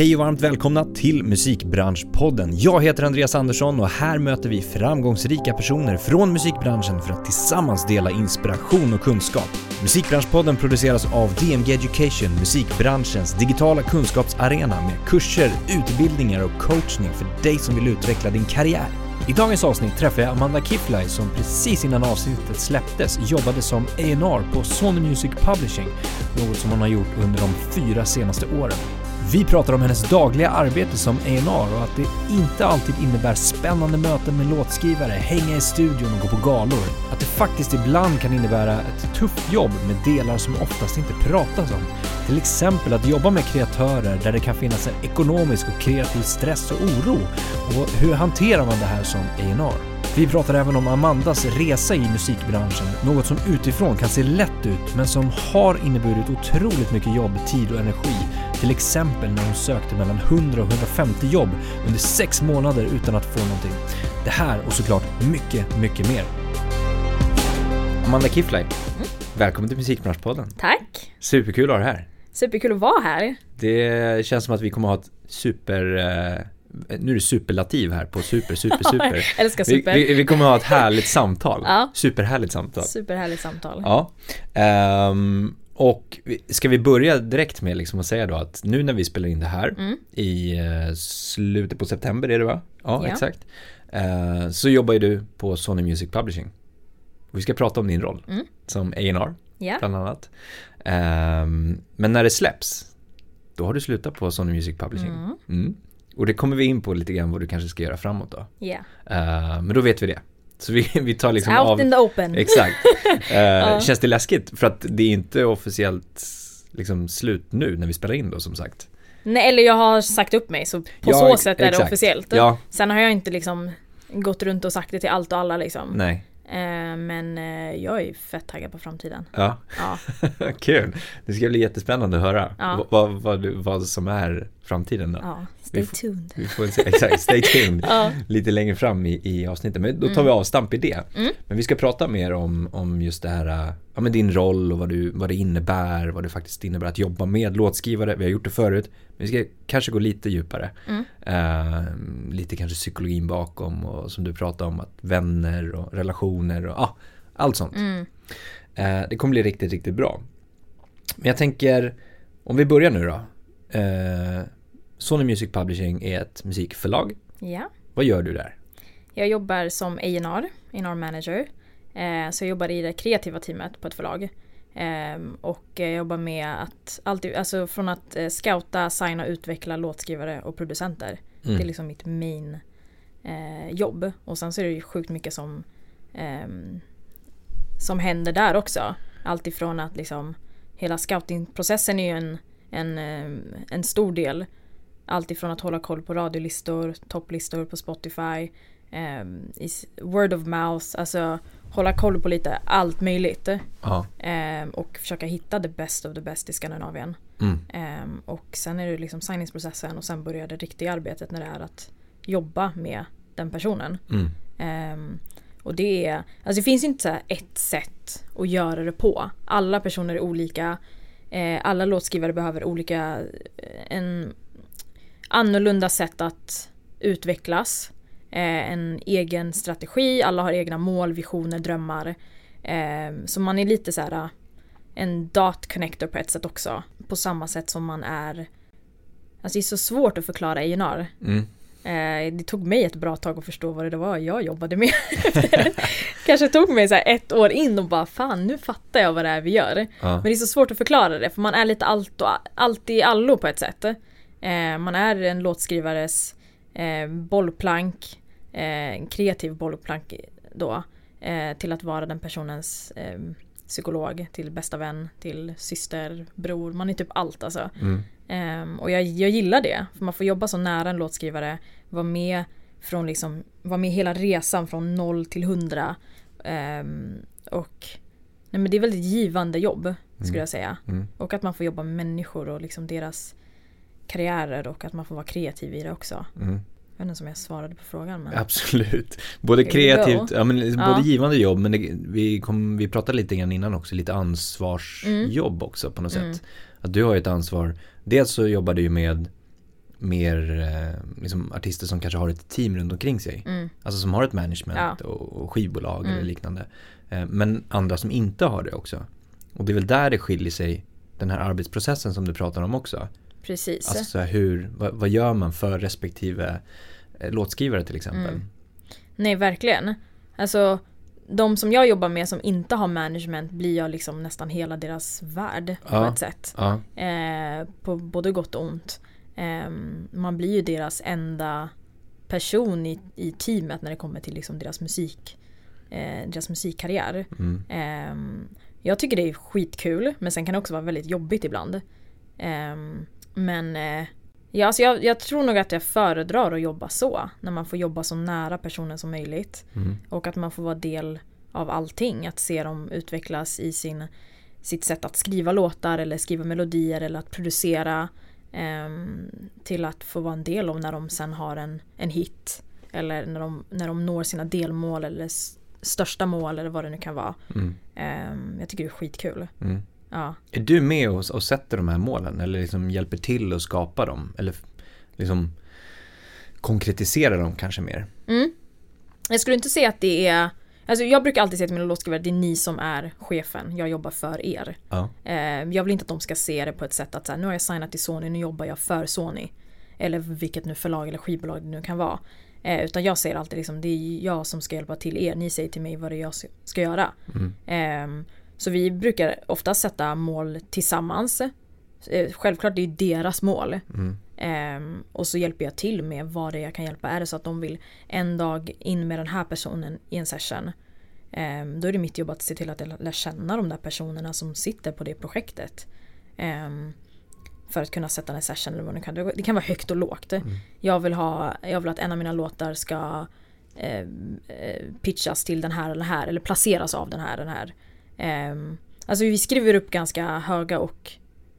Hej och varmt välkomna till Musikbranschpodden. Jag heter Andreas Andersson och här möter vi framgångsrika personer från musikbranschen för att tillsammans dela inspiration och kunskap. Musikbranschpodden produceras av DMG Education, musikbranschens digitala kunskapsarena med kurser, utbildningar och coachning för dig som vill utveckla din karriär. I dagens avsnitt träffar jag Amanda Kiflay som precis innan avsnittet släpptes jobbade som A&R på Sony Music Publishing, något som hon har gjort under de fyra senaste åren. Vi pratar om hennes dagliga arbete som A&R och att det inte alltid innebär spännande möten med låtskrivare, hänga i studion och gå på galor. Att det faktiskt ibland kan innebära ett tufft jobb med delar som oftast inte pratas om. Till exempel att jobba med kreatörer där det kan finnas en ekonomisk och kreativ stress och oro. Och hur hanterar man det här som A&R? Vi pratar även om Amandas resa i musikbranschen, något som utifrån kan se lätt ut men som har inneburit otroligt mycket jobb, tid och energi. Till exempel när hon sökte mellan 100 och 150 jobb under sex månader utan att få någonting. Det här och såklart mycket, mycket mer. Amanda Kiflay, mm. välkommen till Musikbranschpodden. Tack! Superkul att ha dig här. Superkul att vara här. Det känns som att vi kommer att ha ett super eh, nu är det superlativ här på super, super, super. älskar super. Vi, vi, vi, kommer att ha ett härligt samtal. Ja. Superhärligt samtal. Superhärligt samtal. Ja. Um, och ska vi börja direkt med liksom att säga då att nu när vi spelar in det här mm. i uh, slutet på september är det va? Ja, ja. exakt. Uh, så jobbar ju du på Sony Music Publishing. Och vi ska prata om din roll mm. som A&R yeah. bland annat. Um, men när det släpps, då har du slutat på Sony Music Publishing. Mm. mm. Och det kommer vi in på lite grann vad du kanske ska göra framåt då. Yeah. Uh, men då vet vi det. Så vi, vi tar liksom Out av. in the open. Exakt. Uh, Känns det läskigt? För att det är inte officiellt liksom slut nu när vi spelar in då som sagt. Nej eller jag har sagt upp mig så på ja, så sätt är exakt. det officiellt. Ja. Sen har jag inte liksom gått runt och sagt det till allt och alla liksom. Nej. Eh, men eh, jag är fett taggad på framtiden. Ja, ja. kul. Det ska bli jättespännande att höra ja. vad, vad, vad som är framtiden då. Ja, stay vi tuned. Vi får se, exakt, stay tuned. ja. Lite längre fram i, i avsnittet. Men då tar mm. vi avstamp i det. Mm. Men vi ska prata mer om, om just det här, ja men din roll och vad, du, vad det innebär, vad det faktiskt innebär att jobba med låtskrivare. Vi har gjort det förut. Men vi ska kanske gå lite djupare. Mm. Uh, lite kanske psykologin bakom och som du pratade om, att vänner och relationer och ja, allt sånt. Uh, det kommer bli riktigt, riktigt bra. Men jag tänker, om vi börjar nu då. Sony Music Publishing är ett musikförlag. Ja. Vad gör du där? Jag jobbar som A&R, A&R manager. Eh, så jag jobbar i det kreativa teamet på ett förlag. Eh, och jag jobbar med att alltid, alltså från att eh, scouta, signa, utveckla låtskrivare och producenter. Mm. Det är liksom mitt main eh, jobb. Och sen så är det ju sjukt mycket som ehm, som händer där också. Alltifrån att liksom hela scoutingprocessen är ju en, en, ehm, en stor del allt ifrån att hålla koll på radiolistor, topplistor på Spotify, eh, word of mouth, alltså hålla koll på lite allt möjligt. Eh, och försöka hitta the best of the best i Skandinavien. Mm. Eh, och sen är det liksom signingsprocessen och sen börjar det riktiga arbetet när det är att jobba med den personen. Mm. Ehm, och det är, alltså det finns inte så ett sätt att göra det på. Alla personer är olika. Eh, alla låtskrivare behöver olika, eh, en annorlunda sätt att utvecklas. Eh, en egen strategi, alla har egna mål, visioner, drömmar. Eh, så man är lite så här eh, en dot connector på ett sätt också. På samma sätt som man är Alltså det är så svårt att förklara A&R. Mm. Eh, det tog mig ett bra tag att förstå vad det var jag jobbade med. Kanske tog mig så ett år in och bara fan nu fattar jag vad det är vi gör. Ja. Men det är så svårt att förklara det för man är lite allt, och, allt i allo på ett sätt. Eh, man är en låtskrivares eh, bollplank, eh, en kreativ bollplank då, eh, till att vara den personens eh, psykolog, till bästa vän, till syster, bror, man är typ allt alltså. Mm. Eh, och jag, jag gillar det, för man får jobba så nära en låtskrivare, vara med från liksom, vara med hela resan från noll till hundra. och nej men det är väldigt givande jobb, skulle mm. jag säga. Mm. Och att man får jobba med människor och liksom deras karriärer och att man får vara kreativ i det också. Mm. Jag vet inte om jag svarade på frågan men Absolut Både kreativt, ja, men, ja. både givande jobb men det, vi, kom, vi pratade lite grann innan också, lite ansvarsjobb mm. också på något mm. sätt Att du har ett ansvar Dels så jobbar du ju med mer eh, liksom artister som kanske har ett team runt omkring sig. Mm. Alltså som har ett management Ja. och, och skivbolag eller Mm. liknande. Eh, men andra som inte har det också. Och det är väl där det skiljer sig, den här arbetsprocessen som du pratar om också. Precis. Alltså så här, hur, vad, vad gör man för respektive eh, låtskrivare till exempel? Mm. Nej, verkligen. Alltså, de som jag jobbar med som inte har management blir jag liksom nästan hela deras värld på Ja. ett sätt. Ja, Eh, på både gott och ont. Eh, man blir ju deras enda person i, i teamet när det kommer till liksom deras musik. Eh, deras musikkarriär. mm, Ehm, jag tycker det är skitkul men sen kan det också vara väldigt jobbigt ibland. Men eh, ja, alltså jag, jag tror nog att jag föredrar att jobba så. När man får jobba så nära personen som möjligt. mm, Och att man får vara del av allting. Att se dem utvecklas i sin, sitt sätt att skriva låtar eller skriva melodier eller att producera. ehm, till att få vara en del av när de sen har en, en hit. Eller när de, när de når sina delmål eller största mål eller vad det nu kan vara. mm, Ehm, jag tycker det är skitkul. mm. Ja. Är du med och, och sätter de här målen eller liksom hjälper till att skapa dem? Eller liksom konkretisera dem kanske mer? Mm. Jag skulle inte säga att det är Alltså jag brukar alltid säga till mina låtskrivare, det är ni som är chefen, jag jobbar för er. Ja, Eh, jag vill inte att de ska se det på ett sätt att så här, nu har jag signat till Sony, nu jobbar jag för Sony. Eller vilket nu förlag eller skivbolag det nu kan vara. Eh, utan jag säger alltid liksom, det är jag som ska hjälpa till er, ni säger till mig vad det är jag ska göra. mm, Ehm, så vi brukar ofta sätta mål tillsammans. Eh, självklart det är deras mål. mm, Ehm, och så hjälper jag till med vad det är jag kan hjälpa. Är det så att de vill en dag in med den här personen i en session. ehm, då är det mitt jobb att se till att jag lär känna de där personerna som sitter på det projektet. Ehm, för att kunna sätta en session eller vad det kan. Det kan vara högt och lågt. Mm. Jag, vill ha, jag vill att en av mina låtar ska eh, eh, pitchas till den här eller den här. Eller placeras av den här den här. Ehm, alltså vi skriver upp ganska höga och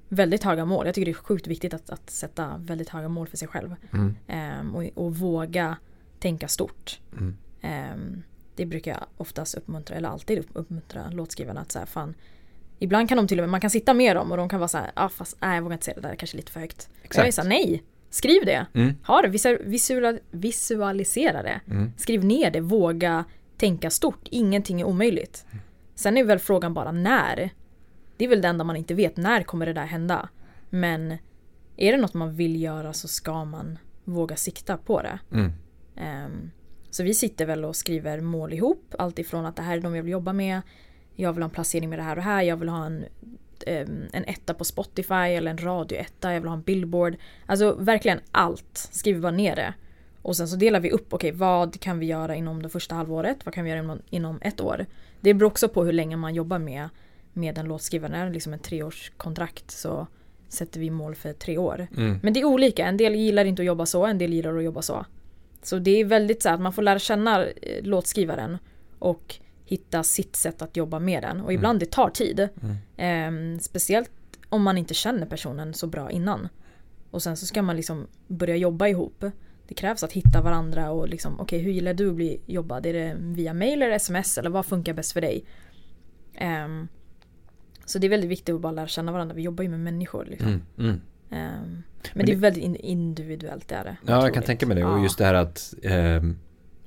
väldigt höga mål. Jag tycker det är sjukt viktigt att, att sätta väldigt höga mål för sig själv. mm, Ehm, och, och våga tänka stort. mm, Ehm, det brukar jag oftast uppmuntra, eller alltid upp- uppmuntra låtskrivarna att säga fan Ibland kan de till och med, man kan sitta med dem och de kan vara så här, ah, fast nej jag vågar inte säga det där, kanske lite för högt. Så jag är Exakt. så här, nej! Skriv det! mm, Ha det, visual, visual, visualisera det. mm, Skriv ner det, våga tänka stort. Ingenting är omöjligt. Sen är väl frågan bara när. Det är väl det enda man inte vet. När kommer det där hända? Men är det något man vill göra så ska man våga sikta på det. mm, Ehm, så vi sitter väl och skriver mål ihop. Allt ifrån att det här är de jag vill jobba med. Jag vill ha en placering med det här och det här. Jag vill ha en, ehm, en etta på Spotify eller en radioetta. Jag vill ha en billboard. Alltså verkligen allt. Skriver bara ner det. Och sen så delar vi upp, okej vad kan vi göra inom det första halvåret? Vad kan vi göra inom, inom ett år? Det beror också på hur länge man jobbar med, med en låtskrivare. Är det liksom ett treårskontrakt så sätter vi mål för tre år. mm, Men det är olika. En del gillar inte att jobba så, en del gillar att jobba så. Så det är väldigt så att man får lära känna eh, låtskrivaren och hitta sitt sätt att jobba med den. Och ibland det tar tid. Mm. Ehm, speciellt om man inte känner personen så bra innan. Och sen så ska man liksom börja jobba ihop. Det krävs att hitta varandra och liksom okej hur gillar du att bli jobbad? Är det via mail eller sms eller vad funkar bäst för dig? Ehm, så det är väldigt viktigt att bara lära känna varandra. Vi jobbar ju med människor. Liksom. mm, mm. Ehm, men, Men det är väldigt in- individuellt det är det. Ja, jag kan tänka mig det. Och just det här att, ehm,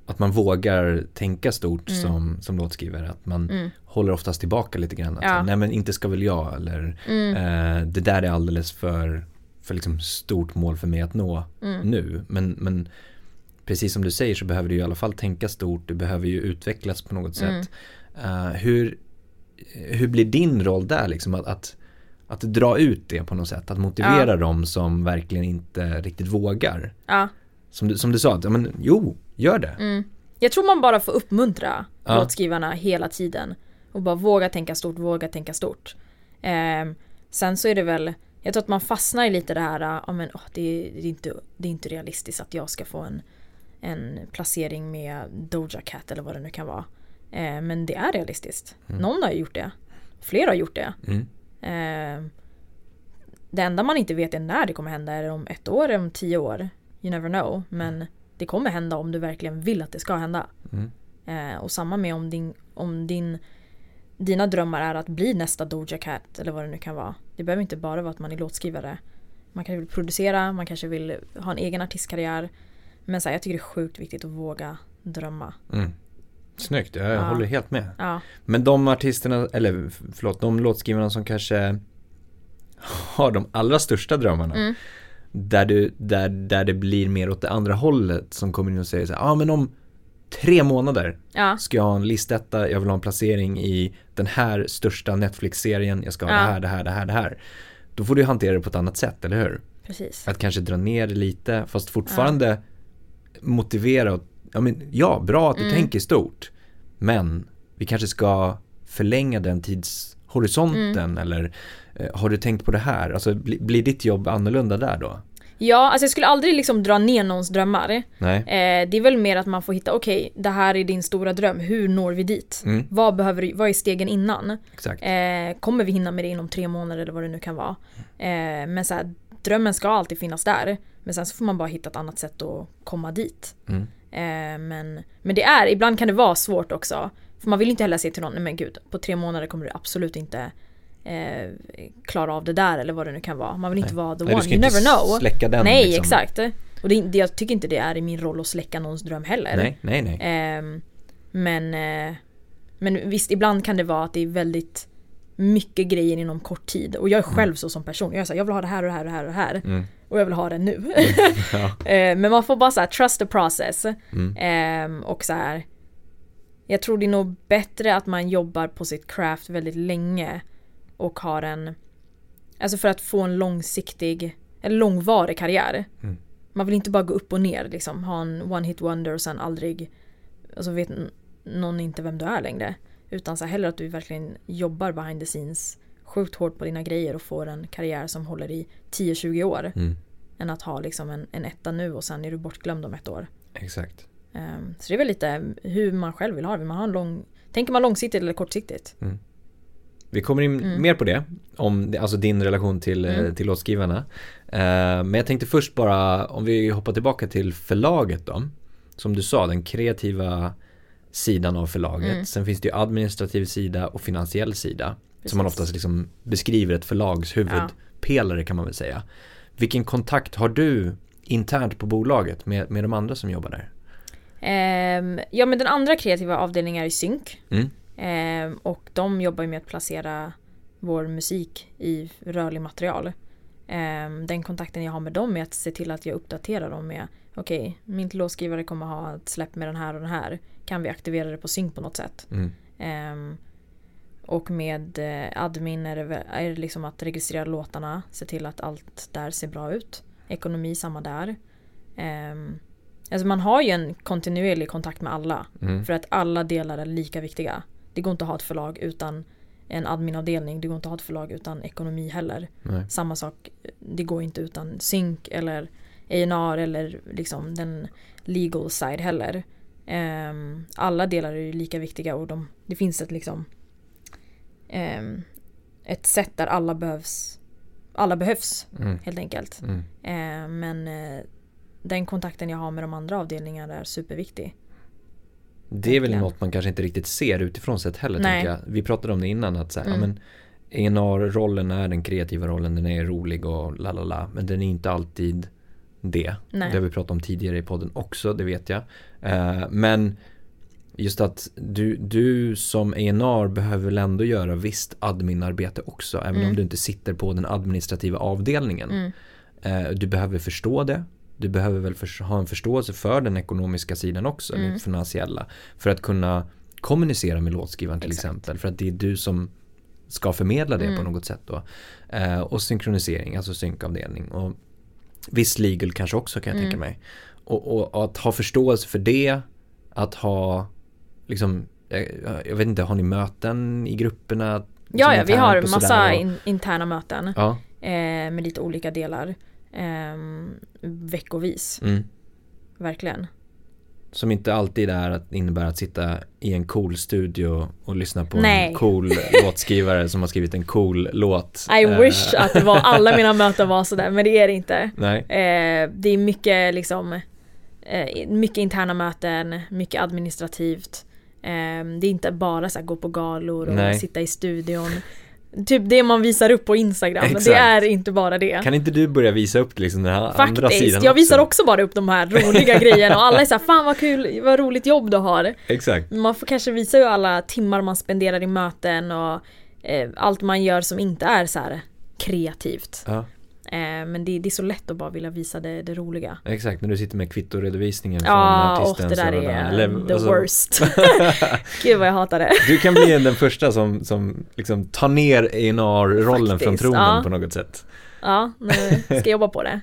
att man vågar tänka stort Mm. som, som låtskrivare. Att man Mm. håller oftast tillbaka lite grann. Att, Ja. Nej men inte ska väl jag. Eller Mm. eh, det där är alldeles för, för liksom stort mål för mig att nå Mm. nu. Men, men precis som du säger så behöver du i alla fall tänka stort. Du behöver ju utvecklas på något Mm. sätt. Eh, hur, hur blir din roll där liksom? Att, att, att dra ut det på något sätt. Att motivera Ja. dem som verkligen inte riktigt vågar. Ja. Som du, som du sa, att, men, jo, gör det. Mm. Jag tror man bara får uppmuntra Ja. låtskrivarna hela tiden. Och bara våga tänka stort, våga tänka stort. Ehm, sen så är det väl, jag tror att man fastnar i lite det här, ja men åh, det, är, det, är inte, det är inte realistiskt att jag ska få en, en placering med Doja Cat eller vad det nu kan vara. Ehm, men det är realistiskt. Mm. Någon har ju gjort det. Flera har gjort det. Mm. Ehm, det enda man inte vet är när det kommer hända. Är det om ett år eller om tio år? You never know. Men det kommer hända om du verkligen vill att det ska hända. Mm. Eh, och samma med om, din, om din, dina drömmar är att bli nästa Doja Cat eller vad det nu kan vara. Det behöver inte bara vara att man är låtskrivare. man kanske vill producera, man kanske vill ha en egen artistkarriär. Men så här, jag tycker det är sjukt viktigt att våga drömma. Mm. Snyggt, jag Ja. håller helt med. Ja, Men de artisterna, eller förlåt, de låtskrivarna som kanske har de allra största drömmarna. Mm. Där, du, där, där det blir mer åt det andra hållet som kommer in och säger så här, ja ah, men om tre månader ja, ska jag ha en listetta, jag vill ha en placering i den här största Netflix-serien, jag ska ha Ja. det här, det här, det här, det här. Då får du hantera det på ett annat sätt, eller hur? precis. Att kanske dra ner det lite, fast fortfarande motivera och, ja men ja, bra att du Mm. tänker stort. Men vi kanske ska förlänga den tidshorisonten Mm. eller eh, har du tänkt på det här? Alltså bli, blir ditt jobb annorlunda där då? Ja, alltså jag skulle aldrig liksom dra ner någons drömmar. Eh, det är väl mer att man får hitta, okej, det här är din stora dröm, hur når vi dit? Mm, Vad, behöver, du- vad är stegen innan? Eh, kommer vi hinna med det inom tre månader eller vad det nu kan vara? Eh, men så här, drömmen ska alltid finnas där. Men sen så får man bara hitta ett annat sätt att komma dit. Mm. Eh, men, men det är, ibland kan det vara svårt också. För man vill inte heller säga till någon, nej men gud, på tre månader kommer du absolut inte eh, klara av det där eller vad det nu kan vara. Man vill inte vara the Nej, du one, you never know. släcka den nej, liksom. exakt. Och det, det, jag tycker inte det är i min roll att släcka någons dröm heller. Nej, nej, nej. Ehm, men, eh, men visst, ibland kan det vara att det är väldigt mycket grejer inom kort tid. Och jag är själv så som person. Jag är så här, jag vill ha det här och det här och det här och det här. Mm. Och jag vill ha det nu. Ja. Eh, men man får bara så här, trust the process. Mm. Ehm, och så här. Jag tror det är nog bättre att man jobbar på sitt craft väldigt länge. Och har en... Alltså för att få en långsiktig, eller långvarig karriär. Mm. Man vill inte bara gå upp och ner liksom. Ha en one hit wonder och sen aldrig... Alltså vet någon inte vem du är längre. Utan så hellre att du verkligen jobbar behind the scenes. Sjukt hårt på dina grejer och får en karriär som håller i 10-20 år. Mm. Än att ha liksom en, en etta nu och sen är du bortglömd om ett år. Exakt. Ehm, så det är väl lite hur man själv vill ha det. Vill man ha en lång... Tänker man långsiktigt eller kortsiktigt? Vi kommer in Mm. mer på det, om alltså din relation till, eh, Mm. till låtskrivarna. Eh, men jag tänkte först bara, om vi hoppar tillbaka till förlaget då. Som du sa, den kreativa sidan av förlaget. Mm. Sen finns det ju administrativ sida och finansiell sida. Som man Precis. oftast liksom beskriver ett förlags huvudpelare kan man väl säga. Vilken kontakt har du internt på bolaget med, med de andra som jobbar där? Ehm, ja men den andra kreativa avdelningen är i synk. Mm. Ehm, och de jobbar med att placera vår musik i rörlig material. Ehm, den kontakten jag har med dem är att se till att jag uppdaterar dem med Okej, min låtskrivare kommer ha ett släpp med den här och den här. Kan vi aktivera det på synk på något sätt? Mm. Ehm, och med eh, admin är det, är det liksom att registrera låtarna, se till att allt där ser bra ut. Ekonomi samma där. Um, alltså man har ju en kontinuerlig kontakt med alla. Mm. För att alla delar är lika viktiga. Det går inte att ha ett förlag utan en adminavdelning. Det går inte att ha ett förlag utan ekonomi heller. Nej. Samma sak, det går inte utan synk eller A&R eller liksom den legal side heller. Ehm, alla delar är ju lika viktiga och de, det finns ett liksom ehm, ett sätt där alla behövs alla behövs Mm. helt enkelt. Mm. Ehm, men eh, den kontakten jag har med de andra avdelningarna är superviktig. Det är väl något man kanske inte riktigt ser utifrån sett heller tänker jag. Vi pratade om det innan att så här, Mm. ja, men ENR-rollen är den kreativa rollen, den är rolig och la la la. Men den är inte alltid det. Nej. Det har vi pratat om tidigare i podden också, det vet jag. Eh, men just att du, du som ENR behöver väl ändå göra visst adminarbete också. Även Mm. om du inte sitter på den administrativa avdelningen. Mm. Eh, du behöver förstå det. Du behöver väl förs- ha en förståelse för den ekonomiska sidan också, Mm. den finansiella. För att kunna kommunicera med låtskrivaren till Exakt. exempel. För att det är du som ska förmedla det Mm. på något sätt då. Eh, och synkronisering, alltså synkavdelning. Och viss legal kanske också kan jag Mm. tänka mig. Och, och, och att ha förståelse för det, att ha liksom, jag, jag vet inte, har ni möten i grupperna? Ja, ja, vi har massa in, interna möten Ja, eh, med lite olika delar. Eh, veckovis, mm. verkligen. Som inte alltid är att innebär att sitta i en cool studio och lyssna på Nej. en cool låtskrivare som har skrivit en cool låt. I Eh, wish att det var alla mina möten var sådär, men det är det inte. Nej, Eh, det är mycket liksom eh, mycket interna möten, mycket administrativt. Eh, det är inte bara så här, gå på galor och Nej. sitta i studion. Typ det man visar upp på Instagram. Exakt. Det är inte bara det. Kan inte du börja visa upp liksom den här andra sidan Faktiskt, jag visar också? bara upp de här roliga grejerna och alla är såhär Fan vad kul, vad roligt jobb du har. Exakt. Man får kanske visa ju alla timmar man spenderar i möten och eh, allt man gör som inte är så kreativt. Ja, men det, det är så lätt att bara vilja visa det, det roliga. exakt. När du sitter med kvittoredovisningen från Ja, och artisten. det där är eller- the alltså, worst. Gud vad jag hatar det. Du kan bli den första som, som liksom tar ner A&R-rollen från tronen ja. på något sätt. Ja, nu ska jobba på det.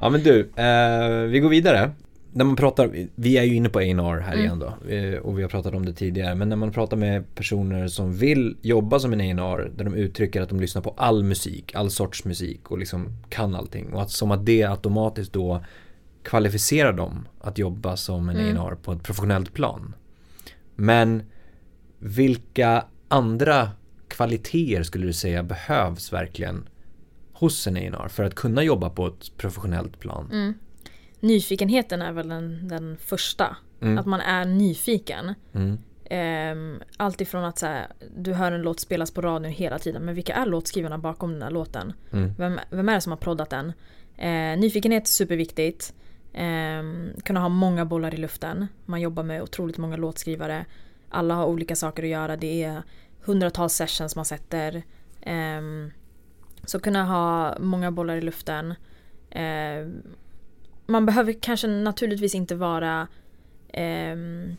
Ja men du, eh, vi går vidare. När man pratar, vi är ju inne på A&R här Mm. igen då eh, och vi har pratat om det tidigare men när man pratar med personer som vill jobba som en A&R där de uttrycker att de lyssnar på all musik, all sorts musik och liksom kan allting och att som att det automatiskt då kvalificerar dem att jobba som en Mm. A&R på ett professionellt plan. Men vilka andra kvaliteter skulle du säga behövs verkligen hos en A&R för att kunna jobba på ett professionellt plan? Mm. Nyfikenheten är väl den, den första. Mm. Att man är nyfiken. Mm. Um, allt ifrån att så här, du hör en låt spelas på radion hela tiden. Men vilka är låtskrivarna bakom den här låten? Mm. Vem, vem är det som har proddat den? Eh, nyfikenhet är superviktigt. Ehm, kunna ha många bollar i luften. Man jobbar med otroligt många låtskrivare. Alla har olika saker att göra. Det är hundratals sessions man sätter. Ehm, så kunna ha många bollar i luften. Ehm, man behöver kanske naturligtvis inte vara... ehm,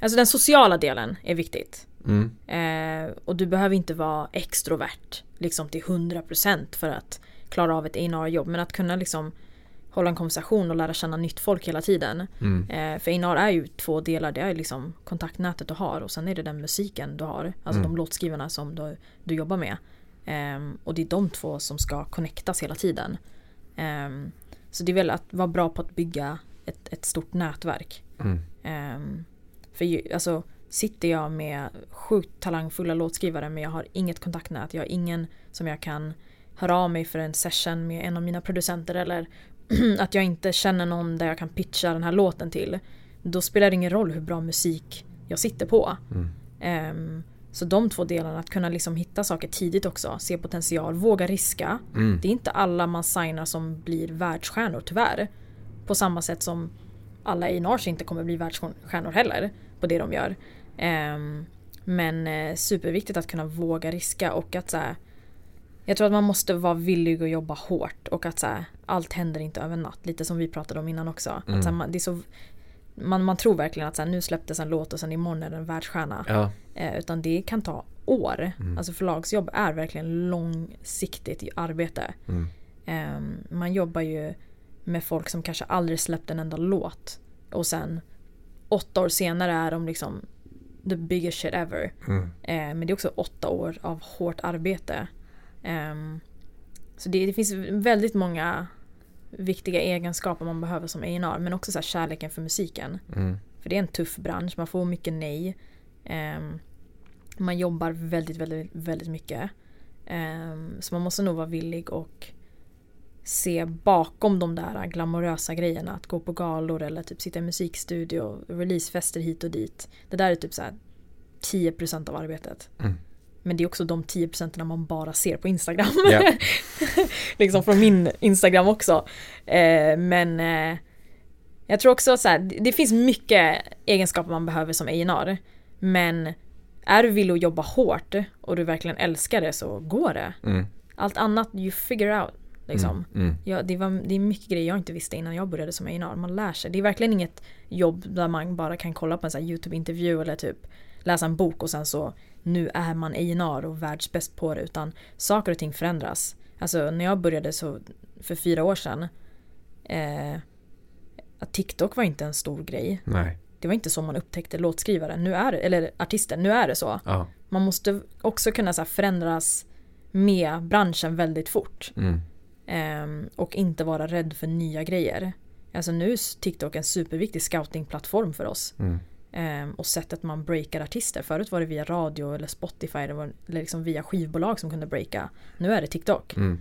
alltså den sociala delen är viktigt. Mm. Eh, och du behöver inte vara extrovert liksom till 100% för att klara av ett A&R-jobb. Men att kunna liksom hålla en konversation och lära känna nytt folk hela tiden. Mm. Eh, för A&R är ju två delar. Det är liksom kontaktnätet du har och sen är det den musiken du har. Alltså Mm. de låtskrivarna som du, du jobbar med. Ehm, och det är de två som ska connectas hela tiden. Så det är väl att vara bra på att bygga ett, ett stort nätverk. Mm. Ehm, för ju, alltså, sitter jag med sjukt talangfulla låtskrivare men jag har inget kontaktnät, jag har ingen som jag kan höra av mig för en session med en av mina producenter eller att jag inte känner någon där jag kan pitcha den här låten till. Då spelar det ingen roll hur bra musik jag sitter på. Mm. Ehm, så de två delarna, att kunna liksom hitta saker tidigt också, se potential, våga riska. Mm. Det är inte alla man signar som blir världsstjärnor tyvärr. På samma sätt som alla A&Rs inte kommer bli världsstjärnor heller på det de gör. Ehm, men eh, superviktigt att kunna våga riska och att så här, Jag tror att man måste vara villig att jobba hårt och att så här, allt händer inte över natt. Lite som vi pratade om innan också. Mm. Att, så här, man, det är så, man, man tror verkligen att så här, nu släpptes en låt och sen imorgon är det en världsstjärna. Ja. Eh, utan det kan ta år. Mm. Alltså förlagsjobb är verkligen långsiktigt arbete. Mm. Ehm, man jobbar ju med folk som kanske aldrig släppt en enda låt. Och sen åtta år senare är de liksom the biggest shit ever. Mm. Eh, men det är också åtta år av hårt arbete. Ehm, så det, det finns väldigt många viktiga egenskaper man behöver som A&R men också så här kärleken för musiken. Mm. För det är en tuff bransch, man får mycket nej. Ehm, man jobbar väldigt, väldigt, väldigt mycket. Ehm, så man måste nog vara villig och se bakom de där glamorösa grejerna. Att gå på galor eller typ sitta i musikstudio, releasefester hit och dit. Det där är typ så här 10% av arbetet. Mm. Men det är också de 10% man bara ser på Instagram. Ja. liksom från min Instagram också. Eh, men eh, jag tror också så här, det- finns mycket egenskaper man behöver som A&R Men är du villig att jobba hårt och du verkligen älskar det så går det. Mm. Allt annat you figure out. Liksom. Mm. Ja, det, var, det är mycket grejer jag inte visste innan jag började som A&R. Man lär sig. Det är verkligen inget jobb där man bara kan kolla på en YouTube-intervju eller typ läsa en bok och sen så nu är man A&R och världsbäst på det. Utan saker och ting förändras. Alltså när jag började så för fyra år sedan eh, att TikTok var inte en stor grej. Nej. Det var inte så man upptäckte låtskrivare, nu är det, eller artister, nu är det så. Ja. Man måste också kunna så här, förändras med branschen väldigt fort. Mm. Ehm, och inte vara rädd för nya grejer. Alltså nu är TikTok en superviktig scoutingplattform för oss. Mm. Ehm, och sättet man breakar artister. Förut var det via radio eller Spotify eller, liksom via skivbolag som kunde breaka. Nu är det TikTok. Mm.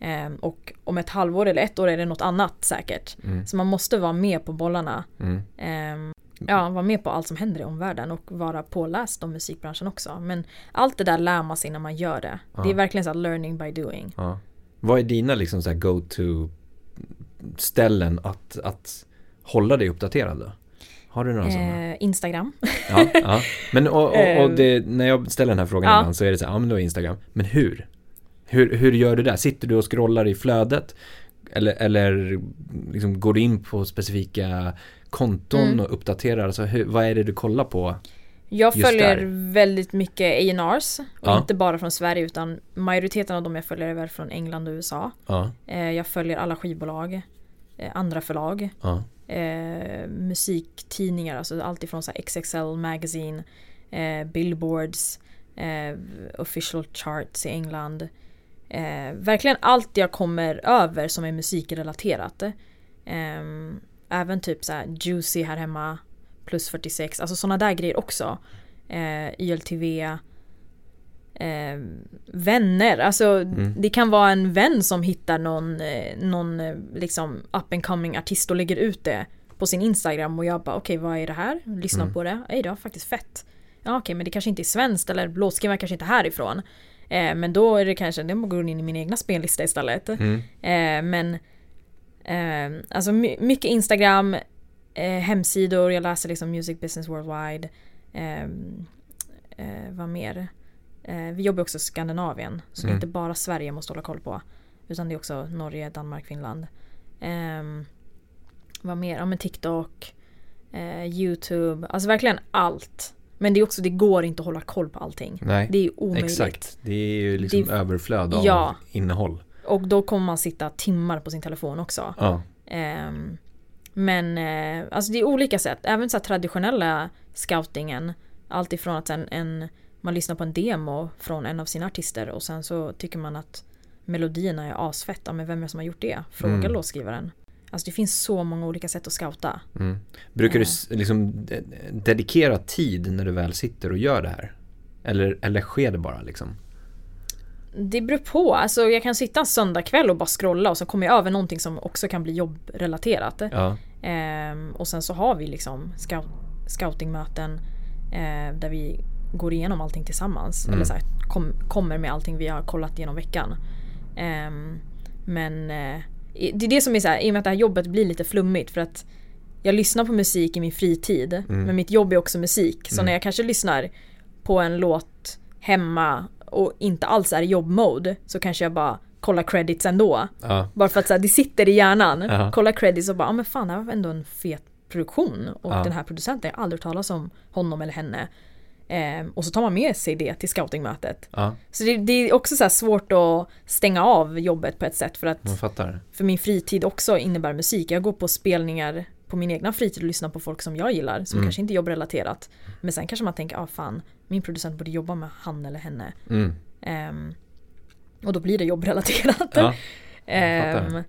Ehm, och om ett halvår eller ett år är det något annat säkert. Mm. Så man måste vara med på bollarna. Mm. Ehm, ja, vara med på allt som händer i omvärlden och vara påläst om musikbranschen också. Men allt det där lär man sig när man gör det. Det är Ja. verkligen så learning by doing. Ja. Vad är dina liksom så go-to ställen att, att hålla dig uppdaterad då? Har du några sådana? Eh, Instagram. Ja, ja. Men och, och, och Eh, det, när jag ställer den här frågan ja. ibland så är det så här, ja men då är Instagram. Men hur? hur? Hur gör du där? Sitter du och scrollar i flödet? Eller, eller liksom går du in på specifika konton Mm. och uppdaterar? Alltså hur, vad är det du kollar på? Jag följer där. väldigt mycket A&Rs och Ja. inte bara från Sverige utan majoriteten av dem jag följer är väl från England och USA. Ja, Eh, jag följer alla skivbolag, andra förlag, ja, eh, musiktidningar, alltså allt ifrån så här XXL Magazine, eh, Billboards, eh, official charts i England. Eh, verkligen allt jag kommer över som är musikrelaterat. Eh, även typ så här Juicy här hemma, plus 46, alltså sådana där grejer också. Eh, YLTV, eh, vänner, alltså Mm. det kan vara en vän som hittar någon, eh, någon eh, liksom up and coming artist och lägger ut det på sin Instagram och jag bara okej vad är det här? Lyssna Mm. på det, ej det var faktiskt fett. Ja okej men det kanske inte är svenskt eller låtskrivarna kanske inte är härifrån. Eh, men då är det kanske, det går in i min egna spellista istället. mm, Eh, men eh, alltså my- mycket Instagram, hemsidor, jag läser liksom Music Business Worldwide. Eh, eh, vad mer? Eh, vi jobbar också i Skandinavien, så det Mm. är inte bara Sverige måste hålla koll på. Utan det är också Norge, Danmark, Finland. Eh, vad mer? Ja men TikTok, eh, YouTube, alltså verkligen allt. Men det är också, det går inte att hålla koll på allting. nej, Det är omöjligt. exakt. Det är ju liksom Det- överflöd av Ja. innehåll. Och då kommer man sitta timmar på sin telefon också. Ja, Ehm, men eh, alltså det är olika sätt. Även så här traditionella scoutingen. Allt ifrån att en, en, man lyssnar på en demo från en av sina artister och sen så tycker man att melodierna är asfetta. Men vem är det som har gjort det? Fråga Mm. låtskrivaren. Alltså det finns så många olika sätt att scouta. mm. Brukar du s- liksom de- dedikera tid när du väl sitter och gör det här? Eller, eller sker det bara liksom? Det beror på. Alltså jag kan sitta en söndagkväll och bara scrolla och så kommer jag över någonting som också kan bli jobbrelaterat. Ja, Ehm, och sen så har vi liksom scout, scoutingmöten eh, där vi går igenom allting tillsammans. Mm. Eller så här, kom, kommer med allting vi har kollat genom veckan. Ehm, men i- det är det som är så här, i och med att det här jobbet blir lite flummigt för att jag lyssnar på musik i min fritid Mm. men mitt jobb är också musik. Så Mm. när jag kanske lyssnar på en låt hemma och inte alls är i jobbmode så kanske jag bara kollar credits ändå. ja, Bara för att så här, det sitter i hjärnan. Ja. Kolla credits och bara, ja men fan det här var ändå en fet produktion. Och Ja. den här producenten, jag har aldrig hört talas om honom eller henne. Ehm, och så tar man med sig det till scoutingmötet. ja, Så det, det är också så svårt att stänga av jobbet på ett sätt för att för min fritid också innebär musik. Jag går på spelningar på min egna fritid och lyssnar på folk som jag gillar som Mm. kanske inte är jobbrelaterat. Men sen kanske man tänker, ah fan, min producent borde jobba med han eller henne. Mm. Ehm, och då blir det jobbrelaterat. Ja. Ehm,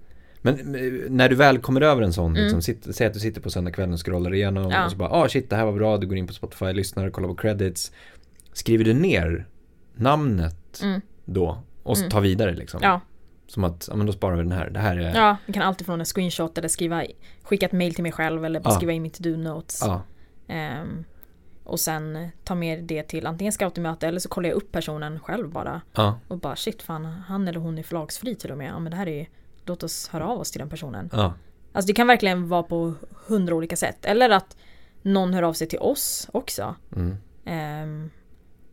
Men men, när du väl kommer över en sån, Mm. liksom, sitter, säg att du sitter på söndagskvällen och scrollar igenom Ja. och så bara, ah shit det här var bra, du går in på Spotify, lyssnar, kollar på credits. Skriver du ner namnet Mm. då och Mm. tar vidare liksom? ja, Som att, ja men då sparar vi den här, det här är, Ja, jag kan alltid från en screenshot eller skriva, skicka ett mail till mig själv eller bara Ja. skriva in mitt do notes. ja, Ehm, och sen ta med det till antingen scoutingmöte eller så kollar jag upp personen själv bara. ja, Och bara shit fan, han eller hon är förlagsfri till och med. Ja men det här är låt oss höra av oss till den personen. ja, Alltså det kan verkligen vara på hundra olika sätt. Eller att någon hör av sig till oss också. mm, Ehm,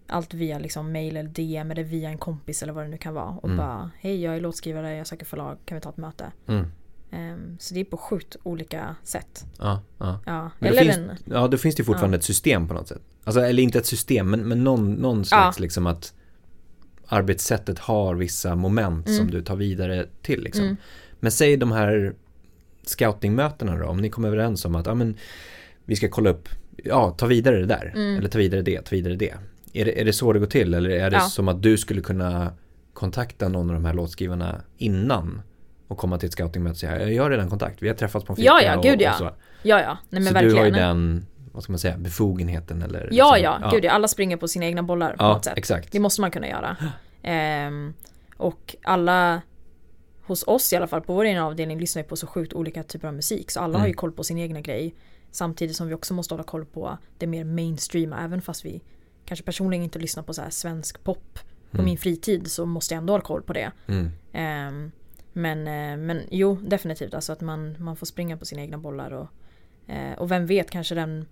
allt via liksom mail eller DM eller via en kompis eller vad det nu kan vara. Och Mm. bara hej jag är låtskrivare, jag söker förlag, kan vi ta ett möte? mm, Ehm, så det är på sjukt olika sätt. ja, ja. Ja, Men eller det en, finns, ja, då finns det fortfarande ett system på något sätt. Alltså, eller inte ett system, men, men någon, någon slags liksom att arbetssättet har vissa moment som Mm. du tar vidare till liksom. Mm. Men säg de här scoutingmötena då, om ni kommer överens om att ja, men, vi ska kolla upp, ja ta vidare det där, Mm. eller ta vidare det, ta vidare det. Är det, är det så det går till eller är det Ja. som att du skulle kunna kontakta någon av de här låtskrivarna innan och komma till ett scoutingmöte och säga jag har redan kontakt, vi har träffats på en fika Ja, ja, och, gud, ja. och så. ja ja, nej men så verkligen. du har ju den, vad ska man säga, befogenheten eller ja, liksom, ja, gud ja, alla springer på sina egna bollar på Ja, något sätt. exakt. Det måste man kunna göra. Ehm, och alla hos oss i alla fall på vår egen avdelning lyssnar ju på så sjukt olika typer av musik så alla Mm. har ju koll på sin egna grej. Samtidigt som vi också måste hålla koll på det mer mainstreama även fast vi kanske personligen inte lyssnar på så här svensk pop på Mm. min fritid så måste jag ändå hålla koll på det. Mm. Ehm, men, eh, men jo, definitivt. Alltså att man, man får springa på sina egna bollar. Och, eh, och vem vet, kanske den,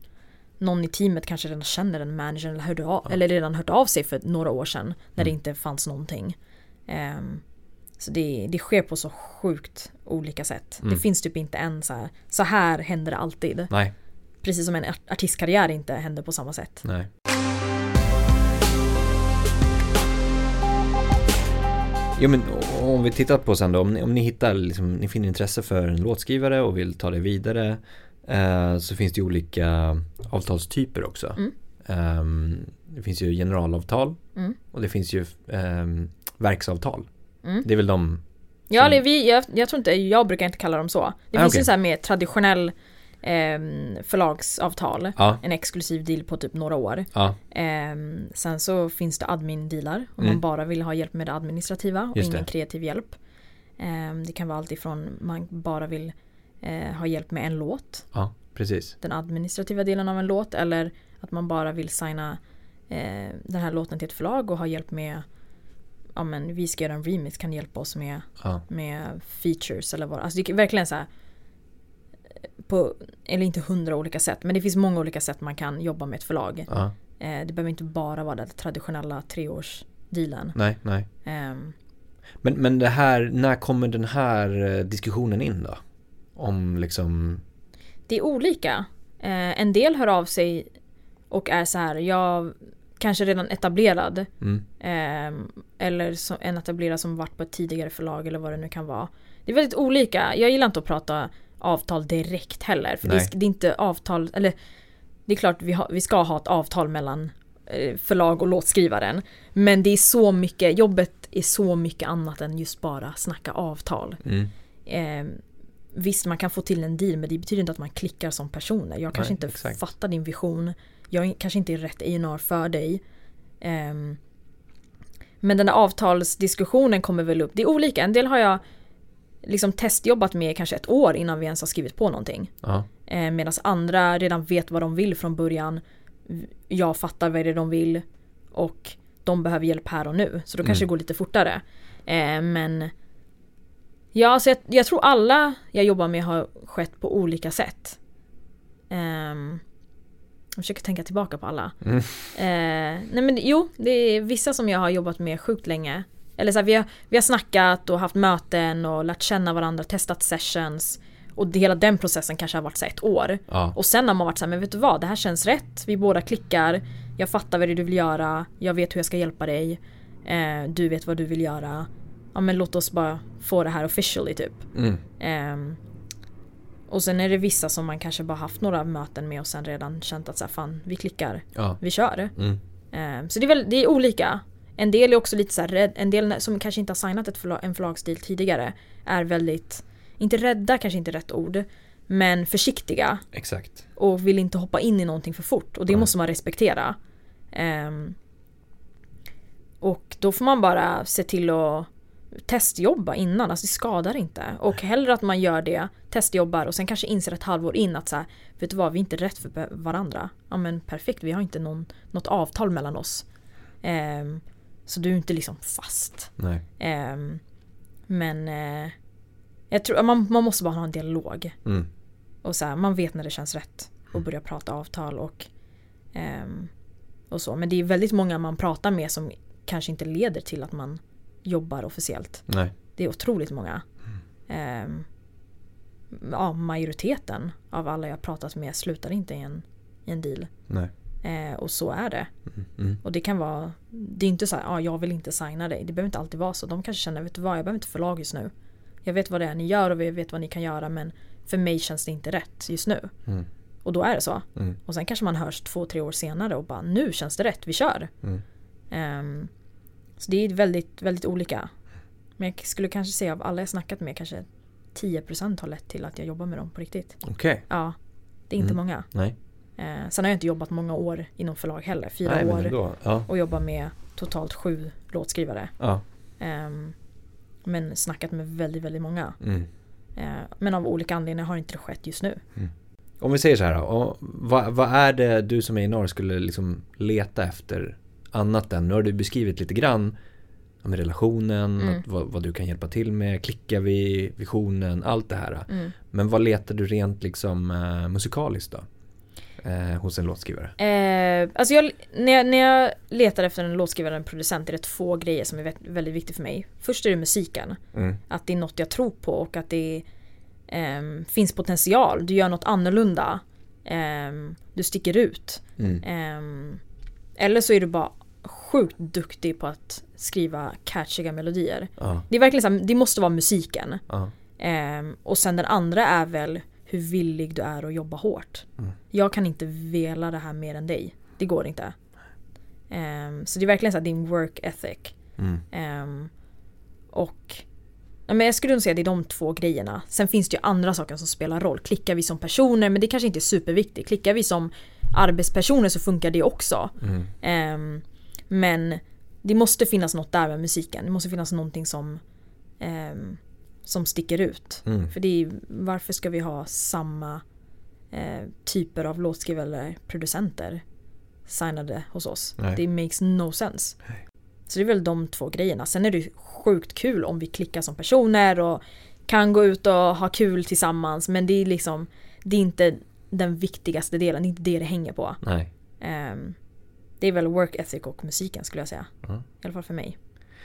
någon i teamet kanske redan känner den managern eller, hörde av, Ja. eller redan hört av sig för några år sedan. När det Mm. inte fanns någonting. Ehm, så det, det sker på så sjukt olika sätt. Mm. Det finns typ inte en så här, så här händer det alltid. Nej, Precis som en art- artistkarriär inte händer på samma sätt. nej. Jo men om vi tittar på sen då, om ni, om ni hittar, liksom, ni finner intresse för en låtskrivare och vill ta det vidare eh, så finns det olika avtalstyper också. Mm. Ehm, det finns ju generalavtal Mm. och det finns ju ehm, verksavtal. Mm. Det är väl de, Ja, eller vi, jag, jag tror inte, jag brukar inte kalla dem så. Det Ah, finns okej. ju så här mer traditionell ehm, förlagsavtal. ja, En exklusiv deal på typ några år. ja, Ehm, sen så finns det admin-dealar om Mm. man bara vill ha hjälp med det administrativa och Just ingen det. kreativ hjälp. Ehm, det kan vara allt ifrån man bara vill eh, ha hjälp med en låt, ja, precis. den administrativa delen av en låt, eller att man bara vill signa eh, den här låten till ett förlag och ha hjälp med Ja men vi ska göra en remix, kan hjälpa oss med Ja, med features eller vad. Alltså det är verkligen så här på, eller inte hundra olika sätt, men det finns många olika sätt man kan jobba med ett förlag. ja, Eh, det behöver inte bara vara den traditionella treårsdealen. nej, nej. Ehm, Men, men det här, när kommer den här eh, diskussionen in då? Om liksom, det är olika. Eh, en del hör av sig och är så här, jag kanske redan etablerad. mm, ehm, eller så, en etablerad som varit på ett tidigare förlag eller vad det nu kan vara. Det är väldigt olika. Jag gillar inte att prata avtal direkt heller. För det är, det är inte avtal, eller det är klart vi, har, vi ska ha ett avtal mellan eh, förlag och låtskrivaren. Men det är så mycket, jobbet är så mycket annat än just bara snacka avtal. mm, Eh, visst, man kan få till en deal men det betyder inte att man klickar som personer. Jag kanske Nej, inte exakt. fattar din vision. Jag kanske inte är rätt A&R för dig. Ehm, men den där avtalsdiskussionen kommer väl upp. Det är olika. En del har jag liksom testjobbat med kanske ett år innan vi ens har skrivit på någonting. ja, Eh, Medan andra redan vet vad de vill från början. Jag fattar vad det är de vill. Och de behöver hjälp här och nu. Så då kanske Mm. det går lite fortare. Eh, men Ja, alltså jag, jag tror alla jag jobbar med har skett på olika sätt. Ehm, jag försöker tänka tillbaka på alla. Mm. Eh, nej men jo, det är vissa som jag har jobbat med sjukt länge. Eller så här, vi, har, vi har snackat och haft möten och lärt känna varandra, testat sessions. Och det, hela den processen kanske har varit så ett år. ja, Och sen har man varit så här, men vet du vad, det här känns rätt. Vi båda klickar. Jag fattar vad det är du vill göra. Jag vet hur jag ska hjälpa dig. Eh, du vet vad du vill göra. Ja men låt oss bara få det här officially typ. mm, Ehm, och sen är det vissa som man kanske bara haft några möten med och sen redan känt att så här, fan vi klickar, ja, vi kör. mm, Ehm, så det är, väl, det är olika. En del är också lite så här rädd, en del som kanske inte har signat ett förlag, en förlagsstil tidigare är väldigt, inte rädda kanske inte är rätt ord, men försiktiga exakt. och vill inte hoppa in i någonting för fort och det Nej. måste man respektera. Ehm, och då får man bara se till att testjobba innan, alltså det skadar inte. Och hellre att man gör det, testjobbar och sen kanske inser ett halvår in att så här, vet du vad, vi är inte rätt för varandra. Ja men perfekt, vi har inte någon, något avtal mellan oss. Ehm, så du är inte liksom fast. Nej, Ehm, men eh, jag tror man, man måste bara ha en dialog. mm, Och så här, man vet när det känns rätt och börja prata avtal och, ehm, och så. Men det är väldigt många man pratar med som kanske inte leder till att man jobbar officiellt. nej, Det är otroligt många. Ehm, ja, majoriteten av alla jag pratat med slutar inte i en, i en deal. nej, Eh, och så är det. mm, mm, Och det kan vara, det är inte så här, ja jag vill inte signa dig. Det behöver inte alltid vara så. De kanske känner, vet du vad, jag behöver inte förlag just nu. Jag vet vad det är ni gör och jag vet vad ni kan göra men för mig känns det inte rätt just nu. mm, Och då är det så. mm, Och sen kanske man hörs två, tre år senare och bara nu känns det rätt, vi kör. mm. Så det är väldigt, väldigt olika. Men jag skulle kanske säga av alla jag snackat med kanske 10% har lett till att jag jobbar med dem på riktigt. Okej, Ja, det är inte Mm. många. nej, Eh, sen har jag inte jobbat många år inom förlag heller. Fyra nej år ja, och jobbar med totalt sju låtskrivare. ja, Ehm, men snackat med väldigt, väldigt många. mm, Eh, men av olika anledningar har inte det skett just nu. Mm. Om vi säger så här då, vad, vad är det du som är i norr skulle liksom leta efter annat än, nu har du beskrivit lite grann om relationen, Mm. vad, vad du kan hjälpa till med, klickar vi, visionen, allt det här. Mm. Men vad letar du rent liksom eh, musikaliskt då? Eh, hos en låtskrivare? Eh, alltså jag, när, jag, när jag letar efter en låtskrivare eller en producent är det två grejer som är vä- väldigt viktigt för mig. Först är det musiken. Mm. Att det är något jag tror på och att det ehm, finns potential. Du gör något annorlunda. Ehm, du sticker ut. Mm. Ehm, eller så är du bara sjukt duktig på att skriva catchiga melodier. Ja, Det är verkligen så här, det måste vara musiken. ja, Ehm, och sen den andra är väl hur villig du är att jobba hårt. Mm. Jag kan inte vela det här mer än dig. Det går inte. Ehm, så det är verkligen så här, din work ethic. mm. Ehm, och ja, men jag skulle nog säga att det är de två grejerna. Sen finns det ju andra saker som spelar roll. Klickar vi som personer, men det kanske inte är superviktigt. Klickar vi som arbetspersoner så funkar det också. Mm. Men det måste finnas något där med musiken. Det måste finnas någonting som, ehm, som sticker ut. Mm. För det är, varför ska vi ha samma eh, typer av låtskrivare eller producenter signade hos oss? Nej. Det makes no sense. Nej. Så det är väl de två grejerna. Sen är det ju sjukt kul om vi klickar som personer och kan gå ut och ha kul tillsammans. Men det är liksom, det är inte den viktigaste delen, det är inte det det hänger på. Nej. Det är väl work ethic och musiken skulle jag säga. Ja. I alla fall för mig.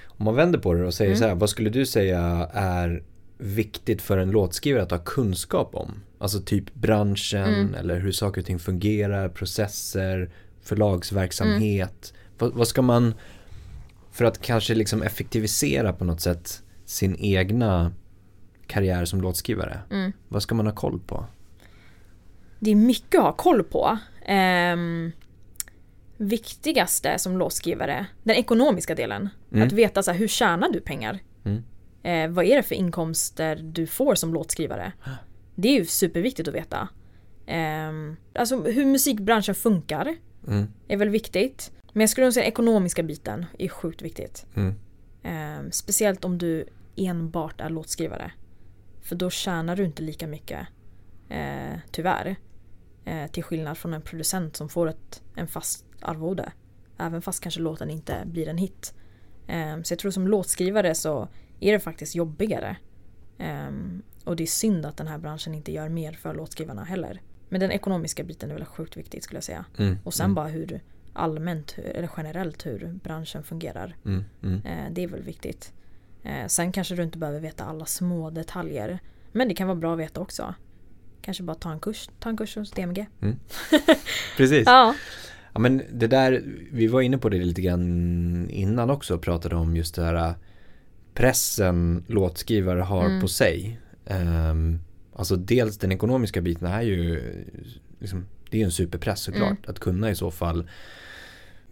Om man vänder på det och säger Mm. så här, vad skulle du säga är viktigt för en låtskrivare att ha kunskap om? Alltså typ branschen Mm. eller hur saker och ting fungerar, processer, förlagsverksamhet. Mm. Vad, vad ska man, för att kanske liksom effektivisera på något sätt sin egna karriär som låtskrivare? Mm. Vad ska man ha koll på? Det är mycket att ha koll på. Ehm, viktigaste som låtskrivare, den ekonomiska delen. Mm. Att veta så här, hur tjänar du pengar? Mm. Eh, vad är det för inkomster du får som låtskrivare? Det är ju superviktigt att veta. Ehm, alltså hur musikbranschen funkar Mm. är väl viktigt. Men jag skulle nog säga ekonomiska biten är sjukt viktigt. Ehm, speciellt om du enbart är låtskrivare. För då tjänar du inte lika mycket. Eh, tyvärr. Eh, till skillnad från en producent som får ett, en fast arvode. Även fast kanske låten inte blir en hit. Ehm, så jag tror som låtskrivare så är det faktiskt jobbigare. Ehm, och det är synd att den här branschen inte gör mer för låtskrivarna heller. Men den ekonomiska biten är väl sjukt viktigt skulle jag säga. Mm. Och sen mm. bara hur allmänt, eller generellt hur branschen fungerar. Mm. Mm. Eh, det är väl viktigt. Sen kanske du inte behöver veta alla små detaljer. Men det kan vara bra att veta också. Kanske bara ta en kurs, ta en kurs hos DMG. Precis. Ja. Ja men det där, vi var inne på det lite grann innan också och pratade om just det här äh, pressen låtskrivare har Mm. på sig. Ehm, alltså dels den ekonomiska biten är ju liksom, det är ju en superpress såklart Mm. att kunna i så fall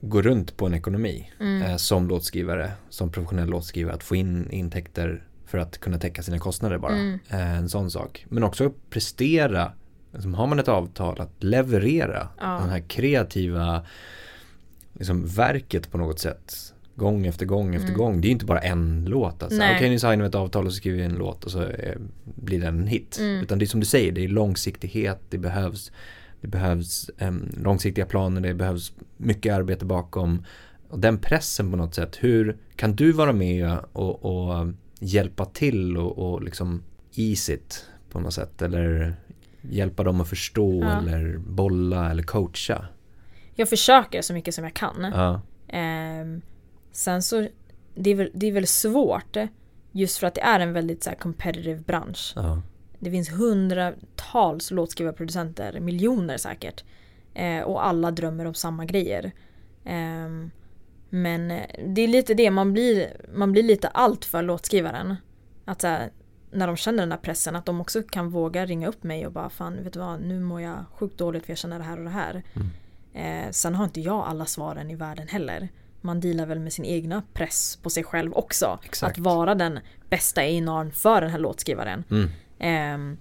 gå runt på en ekonomi Mm. eh, som låtskrivare, som professionell låtskrivare att få in intäkter för att kunna täcka sina kostnader bara. Mm. Eh, en sån sak. Men också prestera, liksom, har man ett avtal att leverera Ja. den här kreativa liksom, verket på något sätt. Gång efter gång efter Mm. gång. Det är ju inte bara en låt. Alltså. Okej, nu signar vi ett avtal och så skriver vi en låt och så eh, blir den en hit. Mm. Utan det är som du säger, det är långsiktighet, det behövs, det behövs em, långsiktiga planer, det behövs mycket arbete bakom. Och den pressen på något sätt, hur kan du vara med och, och hjälpa till och, och liksom ease it på något sätt? Eller hjälpa dem att förstå Ja. eller bolla eller coacha? Jag försöker så mycket som jag kan. Ja, Ehm, sen så, det är, väl, det är väl svårt. Just för att det är en väldigt så här, competitive bransch. ja, Det finns hundratals låtskrivarproducenter, miljoner säkert. Eh, och alla drömmer om samma grejer. Ehm, men eh, det är lite det, man blir, man blir lite allt för låtskrivaren. Att så här, när de känner den här pressen, att de också kan våga ringa upp mig och bara fan, vet du vad, nu mår jag sjukt dåligt för jag känner det här och det här. Mm. Eh, sen har inte jag alla svaren i världen heller. Man dealar väl med sin egna press på sig själv också. Exakt. Att vara den bästa A&R'n för den här låtskrivaren. mm, Ehm,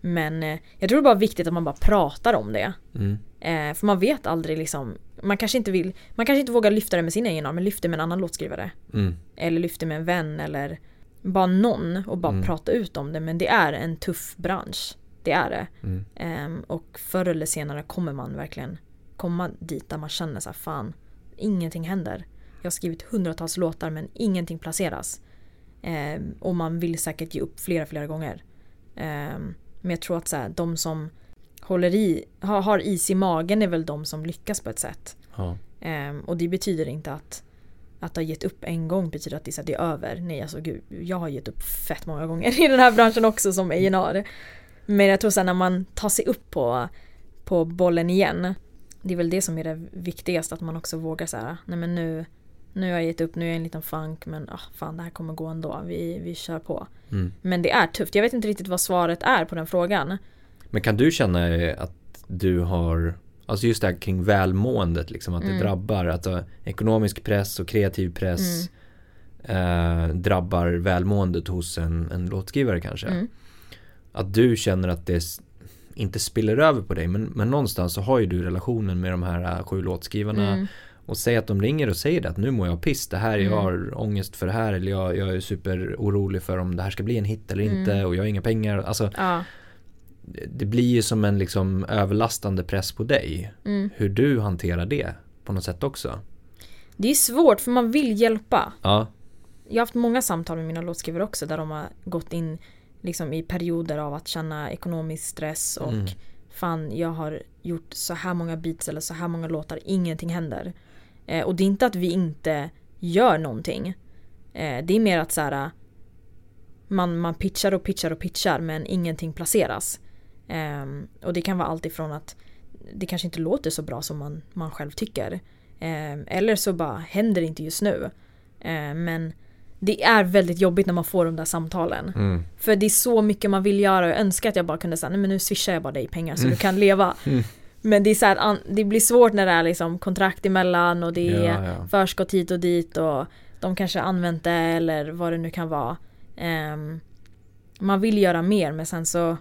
men eh, jag tror det är bara viktigt att man bara pratar om det. mm, Eh, för man vet aldrig liksom, man kanske inte vill, man kanske inte vågar lyfta det med sin egen men lyfter med en annan låtskrivare. mm, Eller lyfter med en vän eller bara någon och bara Mm. prata ut om det. Men det är en tuff bransch. Det är det. Mm. Ehm, och förr eller senare kommer man verkligen komma dit där man känner så här, fan, ingenting händer. Jag har skrivit hundratals låtar men ingenting placeras. Ehm, och man vill säkert ge upp flera, flera gånger. Ehm, men jag tror att så här, de som håller i, har, har is i magen är väl de som lyckas på ett sätt. Ja. Och det betyder inte att att ha gett upp en gång betyder att det är, så att det är över. Nej alltså gud, jag har gett upp fett många gånger i den här branschen också som A&R. Men jag tror sen när man tar sig upp på, på bollen igen. Det är väl det som är det viktigaste att man också vågar säga nej men nu, nu har jag gett upp, nu är jag en liten funk men ah, fan det här kommer gå ändå, vi, vi kör på. Mm. Men det är tufft, jag vet inte riktigt vad svaret är på den frågan. Men kan du känna att du har, alltså just det här kring välmåendet liksom, att Mm. det drabbar, alltså ekonomisk press och kreativ press Mm. eh, drabbar välmåendet hos en, en låtskrivare kanske. Mm. Att du känner att det inte spiller över på dig, men, men någonstans så har ju du relationen med de här eh, sju låtskrivarna Mm. och säg att de ringer och säger det att nu mår jag piss, det här, jag Mm. har ångest för det här eller jag, jag är superorolig för om det här ska bli en hit eller Mm. inte och jag har inga pengar. Alltså Ja. Det blir ju som en liksom överlastande press på dig. Mm. Hur du hanterar det på något sätt också. Det är svårt för man vill hjälpa. Ja, Jag har haft många samtal med mina låtskrivare också där de har gått in liksom, i perioder av att känna ekonomisk stress och Mm. fan jag har gjort så här många beats eller så här många låtar, ingenting händer. Eh, och det är inte att vi inte gör någonting. Eh, det är mer att så här, man, man pitchar och pitchar och pitchar men ingenting placeras. Ehm, och det kan vara allt ifrån att det kanske inte låter så bra som man, man själv tycker. Ehm, eller så bara händer det inte just nu. Ehm, men det är väldigt jobbigt när man får de där samtalen. mm. För det är så mycket man vill göra och jag önskar att jag bara kunde säga nej men nu swishar jag bara dig pengar så Mm. du kan leva. Mm. Men det är så här, det blir svårt när det är liksom kontrakt emellan och det är ja, ja. förskott hit och dit och de kanske använt det eller vad det nu kan vara. Ehm, man vill göra mer men sen så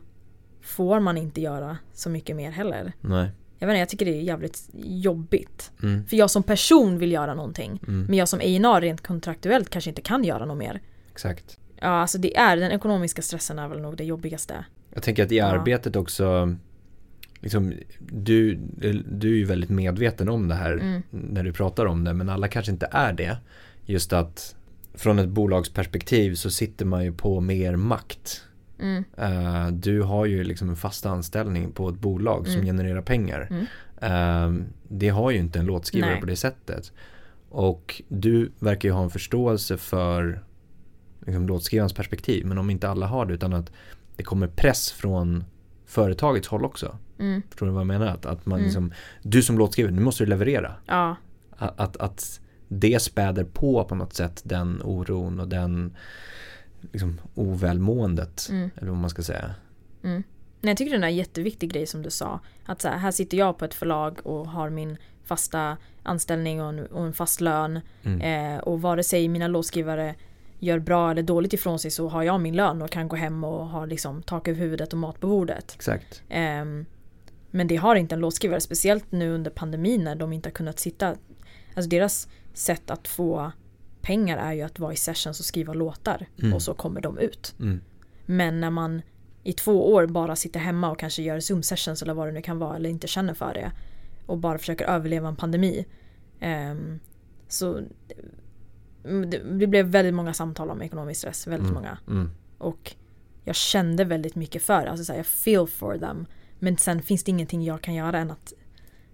får man inte göra så mycket mer heller. Nej. Jag vet inte, jag tycker det är jävligt jobbigt. Mm. För jag som person vill göra någonting. Mm. Men jag som A&R rent kontraktuellt kanske inte kan göra något mer. Exakt. Ja, alltså det är den ekonomiska stressen är väl nog det jobbigaste. Jag tänker att i Ja. arbetet också liksom, du, du är ju väldigt medveten om det här Mm. när du pratar om det men alla kanske inte är det. Just att från ett bolagsperspektiv så sitter man ju på mer makt. Mm. Eh, du har ju liksom en fast anställning på ett bolag som Mm. genererar pengar. Eh, det har ju inte en låtskrivare Nej. på det sättet. Och du verkar ju ha en förståelse för liksom, låtskrivarens perspektiv. Men om inte alla har det utan att det kommer press från företagets håll också. Mm. Förstår du vad jag menar? Att, att man Mm. liksom, du som låtskrivare, nu måste du leverera. Ja, Att, att, att det späder på på något sätt den oron och den liksom, ovälmåendet. Mm. Eller vad man ska säga. Nej, jag tycker det är en jätteviktig grej som du sa. Att så här, här sitter jag på ett förlag och har min fasta anställning och en, och en fast lön. Mm. Eh, och vare sig mina låtskrivare gör bra eller dåligt ifrån sig så har jag min lön och kan gå hem och ha liksom tak över huvudet och mat på bordet. Exakt. Ehm, men det har inte en låtskrivare, speciellt nu under pandemin när de inte har kunnat sitta. Alltså deras sätt att få pengar är ju att vara i sessions och skriva låtar Mm. och så kommer de ut. Mm. Men när man i två år bara sitter hemma och kanske gör zoom sessions eller vad det nu kan vara eller inte känner för det och bara försöker överleva en pandemi. ehm, så det, det blev väldigt många samtal om ekonomisk stress, väldigt Mm. många. Mm. Och jag kände väldigt mycket för det. Alltså så här, jag feel for them. Men sen finns det ingenting jag kan göra än att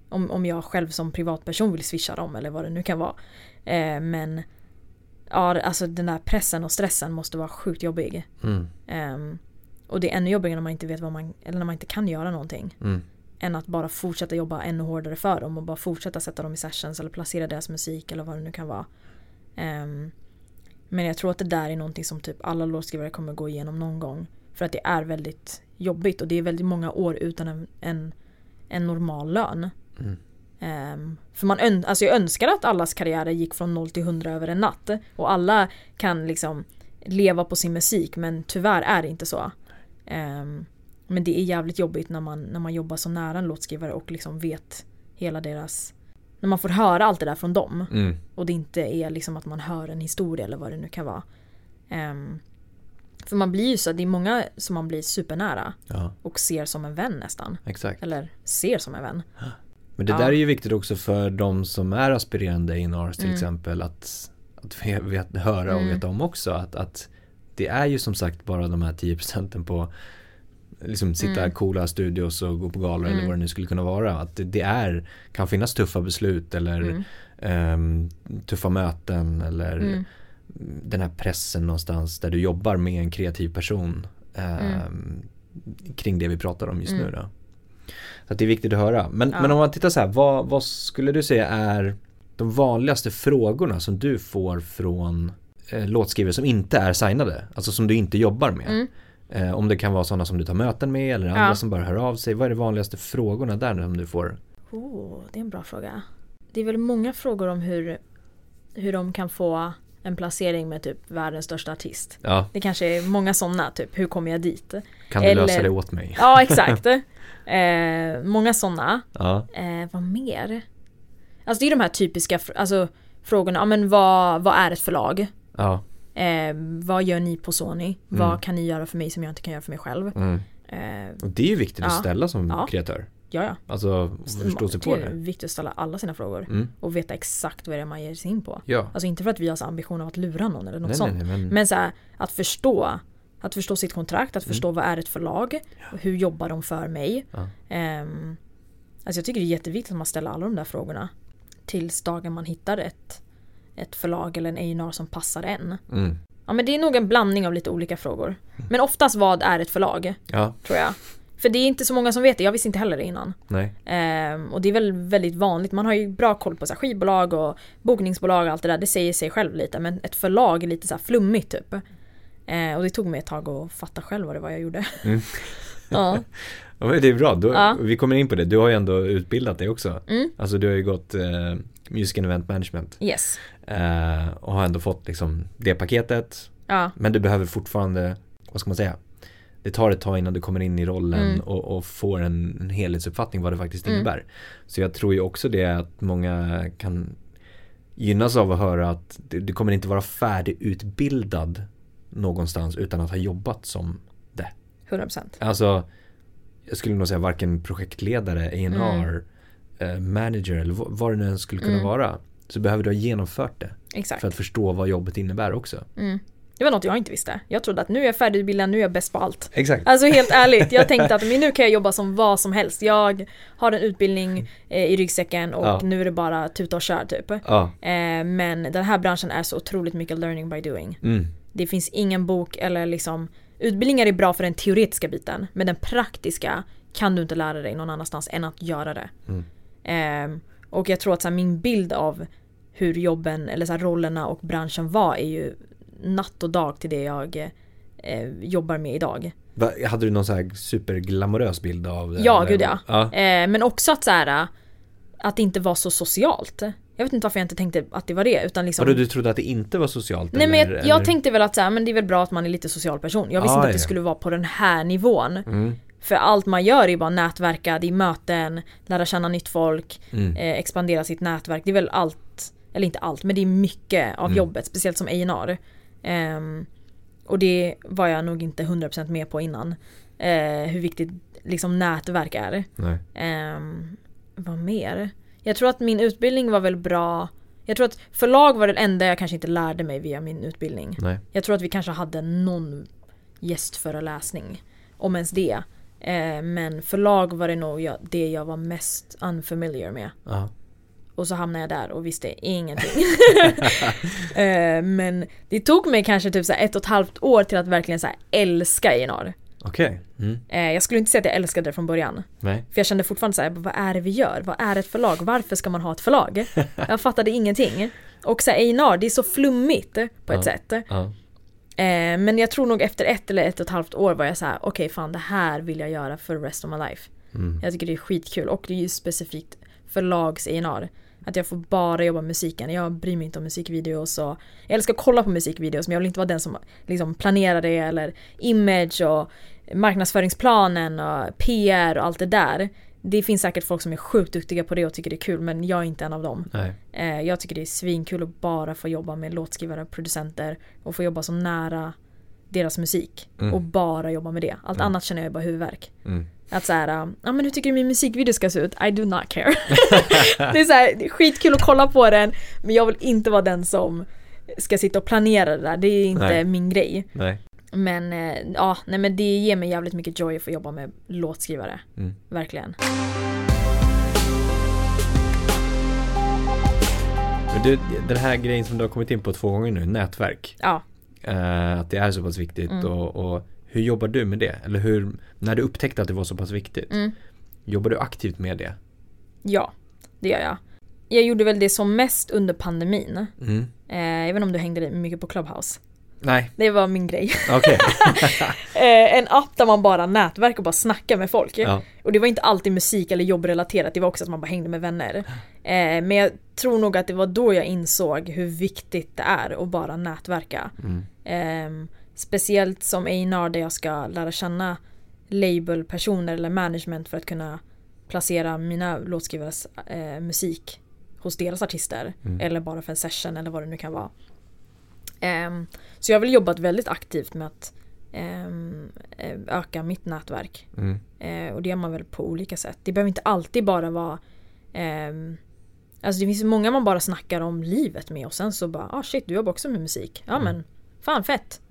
om, om jag själv som privatperson vill swisha dem eller vad det nu kan vara. Eh, men ja, alltså den där pressen och stressen måste vara sjukt jobbig. Mm. Ehm, och det är ännu jobbigare när man inte vet vad man, eller när man inte kan göra någonting. Mm. Än att bara fortsätta jobba ännu hårdare för dem och bara fortsätta sätta dem i sessions eller placera deras musik eller vad det nu kan vara. Ehm, men jag tror att det där är någonting som typ alla låtskrivare kommer gå igenom någon gång. För att det är väldigt jobbigt och det är väldigt många år utan en, en, en normal lön. Mm. Ehm, för man ön- alltså jag önskar att allas karriärer gick från 0 till 100 över en natt. Och alla kan liksom leva på sin musik men tyvärr är det inte så. Ehm, men det är jävligt jobbigt när man, när man jobbar så nära en låtskrivare och liksom vet hela deras... När man får höra allt det där från dem. Mm. Och det inte är liksom att man hör en historia eller vad det nu kan vara. Ehm, För man blir ju så, det är många som man blir supernära Ja, och ser som en vän nästan. exakt. Eller ser som en vän. Men det Ja. där är ju viktigt också för de som är aspirerande A&Rs till Mm. exempel att, att ve- vet, höra och Mm. veta om också att, att det är ju som sagt bara de här 10 procenten på liksom sitta Mm. coola studios och gå på galor eller Mm. vad det nu skulle kunna vara. Att det, det är, kan finnas tuffa beslut eller ehm, tuffa möten eller Mm. den här pressen någonstans där du jobbar med en kreativ person ehm, kring det vi pratar om just nu då. Så att det är viktigt att höra. Men, Ja. men om man tittar så här, vad, vad skulle du säga är de vanligaste frågorna som du får från eh, låtskrivare som inte är signade? Alltså som du inte jobbar med. Mm. Eh, om det kan vara sådana som du tar möten med eller andra Ja. som bara hör av sig. Vad är de vanligaste frågorna där som du får? Oh, det är en bra fråga. Det är väl många frågor om hur, hur de kan få en placering med typ världens största artist. Ja, Det kanske är många sådana, typ hur kommer jag dit? kan du Eller- lösa det åt mig? Ja, exakt. eh, många sådana. Ja, Eh, vad mer? Alltså det är de här typiska alltså, frågorna. Ja, men vad, vad är ett förlag? ja. Eh, vad gör ni på Sony? Mm. Vad kan ni göra för mig som jag inte kan göra för mig själv? Mm. Eh, Och det är ju viktigt att Ja. ställa som Ja. kreatör. ja, ja. Alltså förstå sig på Det är det. viktigt att ställa alla sina frågor. Mm. Och veta exakt vad det är man ger sig in på. Ja. Alltså inte för att vi har så ambition av att lura någon eller något Nej, sånt. nej, nej, men, Men så här, att förstå att förstå sitt kontrakt, att förstå vad är ett förlag, och hur jobbar de för mig. Ja. Ehm, alltså jag tycker det är jätteviktigt att man ställer alla de där frågorna. Tills dagen man hittar ett, ett förlag eller en A&R som passar en. mm. Ja men det är nog en blandning av lite olika frågor. Men oftast vad är ett förlag, Ja, tror jag. För det är inte så många som vet det, jag visste inte heller det innan. nej. Ehm, och det är väl väldigt vanligt, man har ju bra koll på så här, skivbolag och bokningsbolag och allt det där, det säger sig själv lite. Men ett förlag är lite så här flummigt typ. Ehm, och det tog mig ett tag att fatta själv vad det var jag gjorde. Mm. ja. Ja, det är bra, Då, Ja. vi kommer in på det. Du har ju ändå utbildat dig också. Mm. Alltså du har ju gått eh, Music and Event Management Yes. eh, och har ändå fått liksom det paketet. Ja. Men du behöver fortfarande, vad ska man säga? Det tar ett tag innan du kommer in i rollen Mm. och, och får en, en helhetsuppfattning vad det faktiskt Mm. innebär. Så jag tror ju också det att många kan gynnas av att höra att du, du kommer inte vara färdigutbildad någonstans utan att ha jobbat som 100%. Alltså Jag skulle nog säga varken projektledare, A&R eh, manager eller vad- det nu än skulle kunna Mm. vara. Så behöver du ha genomfört det Exakt. för att förstå vad jobbet innebär också. Mm. Det var något jag inte visste. Jag trodde att nu är jag färdigutbildad, nu är jag bäst på allt. Exakt. Alltså helt ärligt, jag tänkte att nu kan jag jobba som vad som helst. Jag har en utbildning eh, i ryggsäcken och Ja. nu är det bara tuta och kör typ. Ja. Eh, men den här branschen är så otroligt mycket learning by doing. Mm. Det finns ingen bok eller liksom Utbildningar är bra för den teoretiska biten men den praktiska kan du inte lära dig någon annanstans än att göra det. Mm. Ehm, och jag tror att så här, min bild av hur jobben eller så här, rollerna och branschen var är ju natt och dag till det jag eh, jobbar med idag. Va, hade du någon så här superglamorös bild av det? Ja, gud ja. ja. Eh, men också att så här, att det inte var så socialt. Jag vet inte varför jag inte tänkte att det var det utan liksom Vadå, du trodde att det inte var socialt? Nej men jag, eller, jag eller? tänkte väl att så här, men det är väl bra att man är lite social person. Jag visste Ah, inte att det ja. skulle vara på den här nivån. Mm. För allt man gör är bara nätverka, det är möten, lära känna nytt folk, Mm. eh, expandera sitt nätverk. Det är väl allt, eller inte allt, men det är mycket av Mm. jobbet, speciellt som A&R. Ehm, och det var jag nog inte 100% med på innan. Eh, hur viktigt liksom nätverk är. Nej. Ehm, vad mer? Jag tror att min utbildning var väl bra. Jag tror att förlag var det enda jag kanske inte lärde mig via min utbildning. Nej. Jag tror att vi kanske hade någon gästföreläsning. Om ens det. Eh, men förlag var det nog jag, det jag var mest unfamiliar med. Ja. Och så hamnade jag där och visste ingenting. eh, men det tog mig kanske typ så ett och ett halvt år till att verkligen så älska Enar. Okej. Mm. Eh, jag skulle inte säga att jag älskade det från början. Nej. För jag kände fortfarande så här, vad är det vi gör? Vad är ett förlag? Varför ska man ha ett förlag? Jag fattade ingenting. Och så här, det är så flummigt på ett Ja. sätt. Ja. Eh, men jag tror nog efter ett eller ett och ett halvt år var jag så här: okej fan det här vill jag göra för rest of my life. Mm. Jag tycker det är skitkul och det är ju specifikt förlags A&R Att jag får bara jobba med musiken. Jag bryr mig inte om musikvideos och jag älskar att kolla på musikvideos men jag vill inte vara den som liksom planerar det eller image och marknadsföringsplanen och PR och allt det där. Det finns säkert folk som är sjukt duktiga på det och tycker det är kul men jag är inte en av dem. Nej. Eh, jag tycker det är svinkul att bara få jobba med låtskrivare och producenter och få jobba så nära deras musik Mm. och bara jobba med det. Allt Mm. annat känner jag bara huvudvärk. Mm. Att såhär, ja men hur tycker du min musikvideo ska se ut? I do not care. det är såhär, skitkul att kolla på den men jag vill inte vara den som ska sitta och planera det där. Det är inte Nej. min grej. Nej. Men eh, ja, nej men det ger mig jävligt mycket joy att få jobba med låtskrivare. Mm. Verkligen. Men du, den här grejen som du har kommit in på två gånger nu, nätverk. Ja. Eh, att det är så pass viktigt Mm. och, och hur jobbar du med det? Eller hur, när du upptäckte att det var så pass viktigt, Mm. jobbar du aktivt med det? Ja, det gör jag. Jag gjorde väl det som mest under pandemin. Mm. Eh, jag vet inte om du hängde mycket på Clubhouse. Nej, Det var min grej. okej. Eh, en app där man bara nätverkar och bara snackar med folk. ja. Och det var inte alltid musik eller jobbrelaterat, det var också att man bara hängde med vänner. Eh, men jag tror nog att det var då jag insåg hur viktigt det är att bara nätverka. Mm. Eh, speciellt som A&R där jag ska lära känna labelpersoner eller management för att kunna placera mina låtskrivares eh, musik hos deras artister. Mm. Eller bara för en session eller vad det nu kan vara. Ehm, så jag har väl jobbat väldigt aktivt med att eh, öka mitt nätverk. Mm. Eh, och det gör man väl på olika sätt. Det behöver inte alltid bara vara ehm, Alltså det finns många man bara snackar om livet med och sen så bara ah shit du jobbar också med musik. Ja Mm. men fan fett.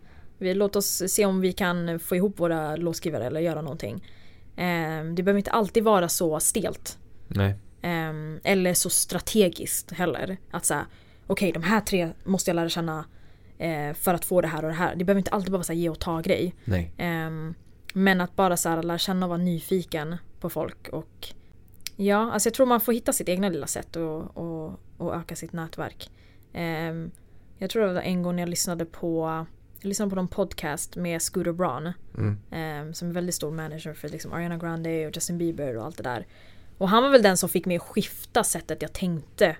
Vi, låt oss se om vi kan få ihop våra låtskrivare eller göra någonting. Ehm, det behöver inte alltid vara så stelt. Nej. Ehm, eller så strategiskt heller. Att säga okej de här tre måste jag lära känna eh, för att få det här och det här. Det behöver inte alltid bara vara så ge och ta grej. Nej. Ehm, men att bara så här, lära känna och vara nyfiken på folk och Ja, alltså jag tror man får hitta sitt egna lilla sätt och, och, och öka sitt nätverk. Jag tror det var en gång jag lyssnade på jag lyssnade på någon podcast med Scooter Braun Mm. ehm, som är väldigt stor manager för liksom Ariana Grande och Justin Bieber och allt det där. Och han var väl den som fick mig att skifta sättet jag tänkte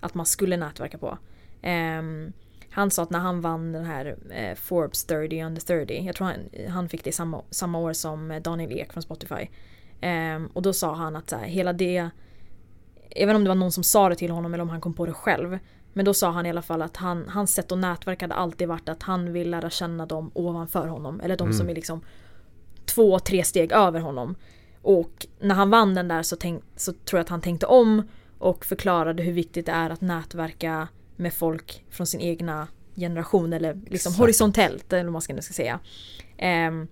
att man skulle nätverka på. Ehm, han sa att när han vann den här eh, Forbes 30 under 30, jag tror han, han fick det samma, samma år som eh, Daniel Ek från Spotify. Ehm, och då sa han att så här, hela det, jag vet inte om det var någon som sa det till honom eller om han kom på det själv. Men då sa han i alla fall att han, hans sätt att nätverka hade alltid varit att han vill lära känna dem ovanför honom. Eller de Mm. som är liksom två, tre steg över honom. Och när han vann den där så, tänk, så tror jag att han tänkte om och förklarade hur viktigt det är att nätverka med folk från sin egna generation eller liksom Exakt. horisontellt eller vad man ska, nu ska säga. Ehm,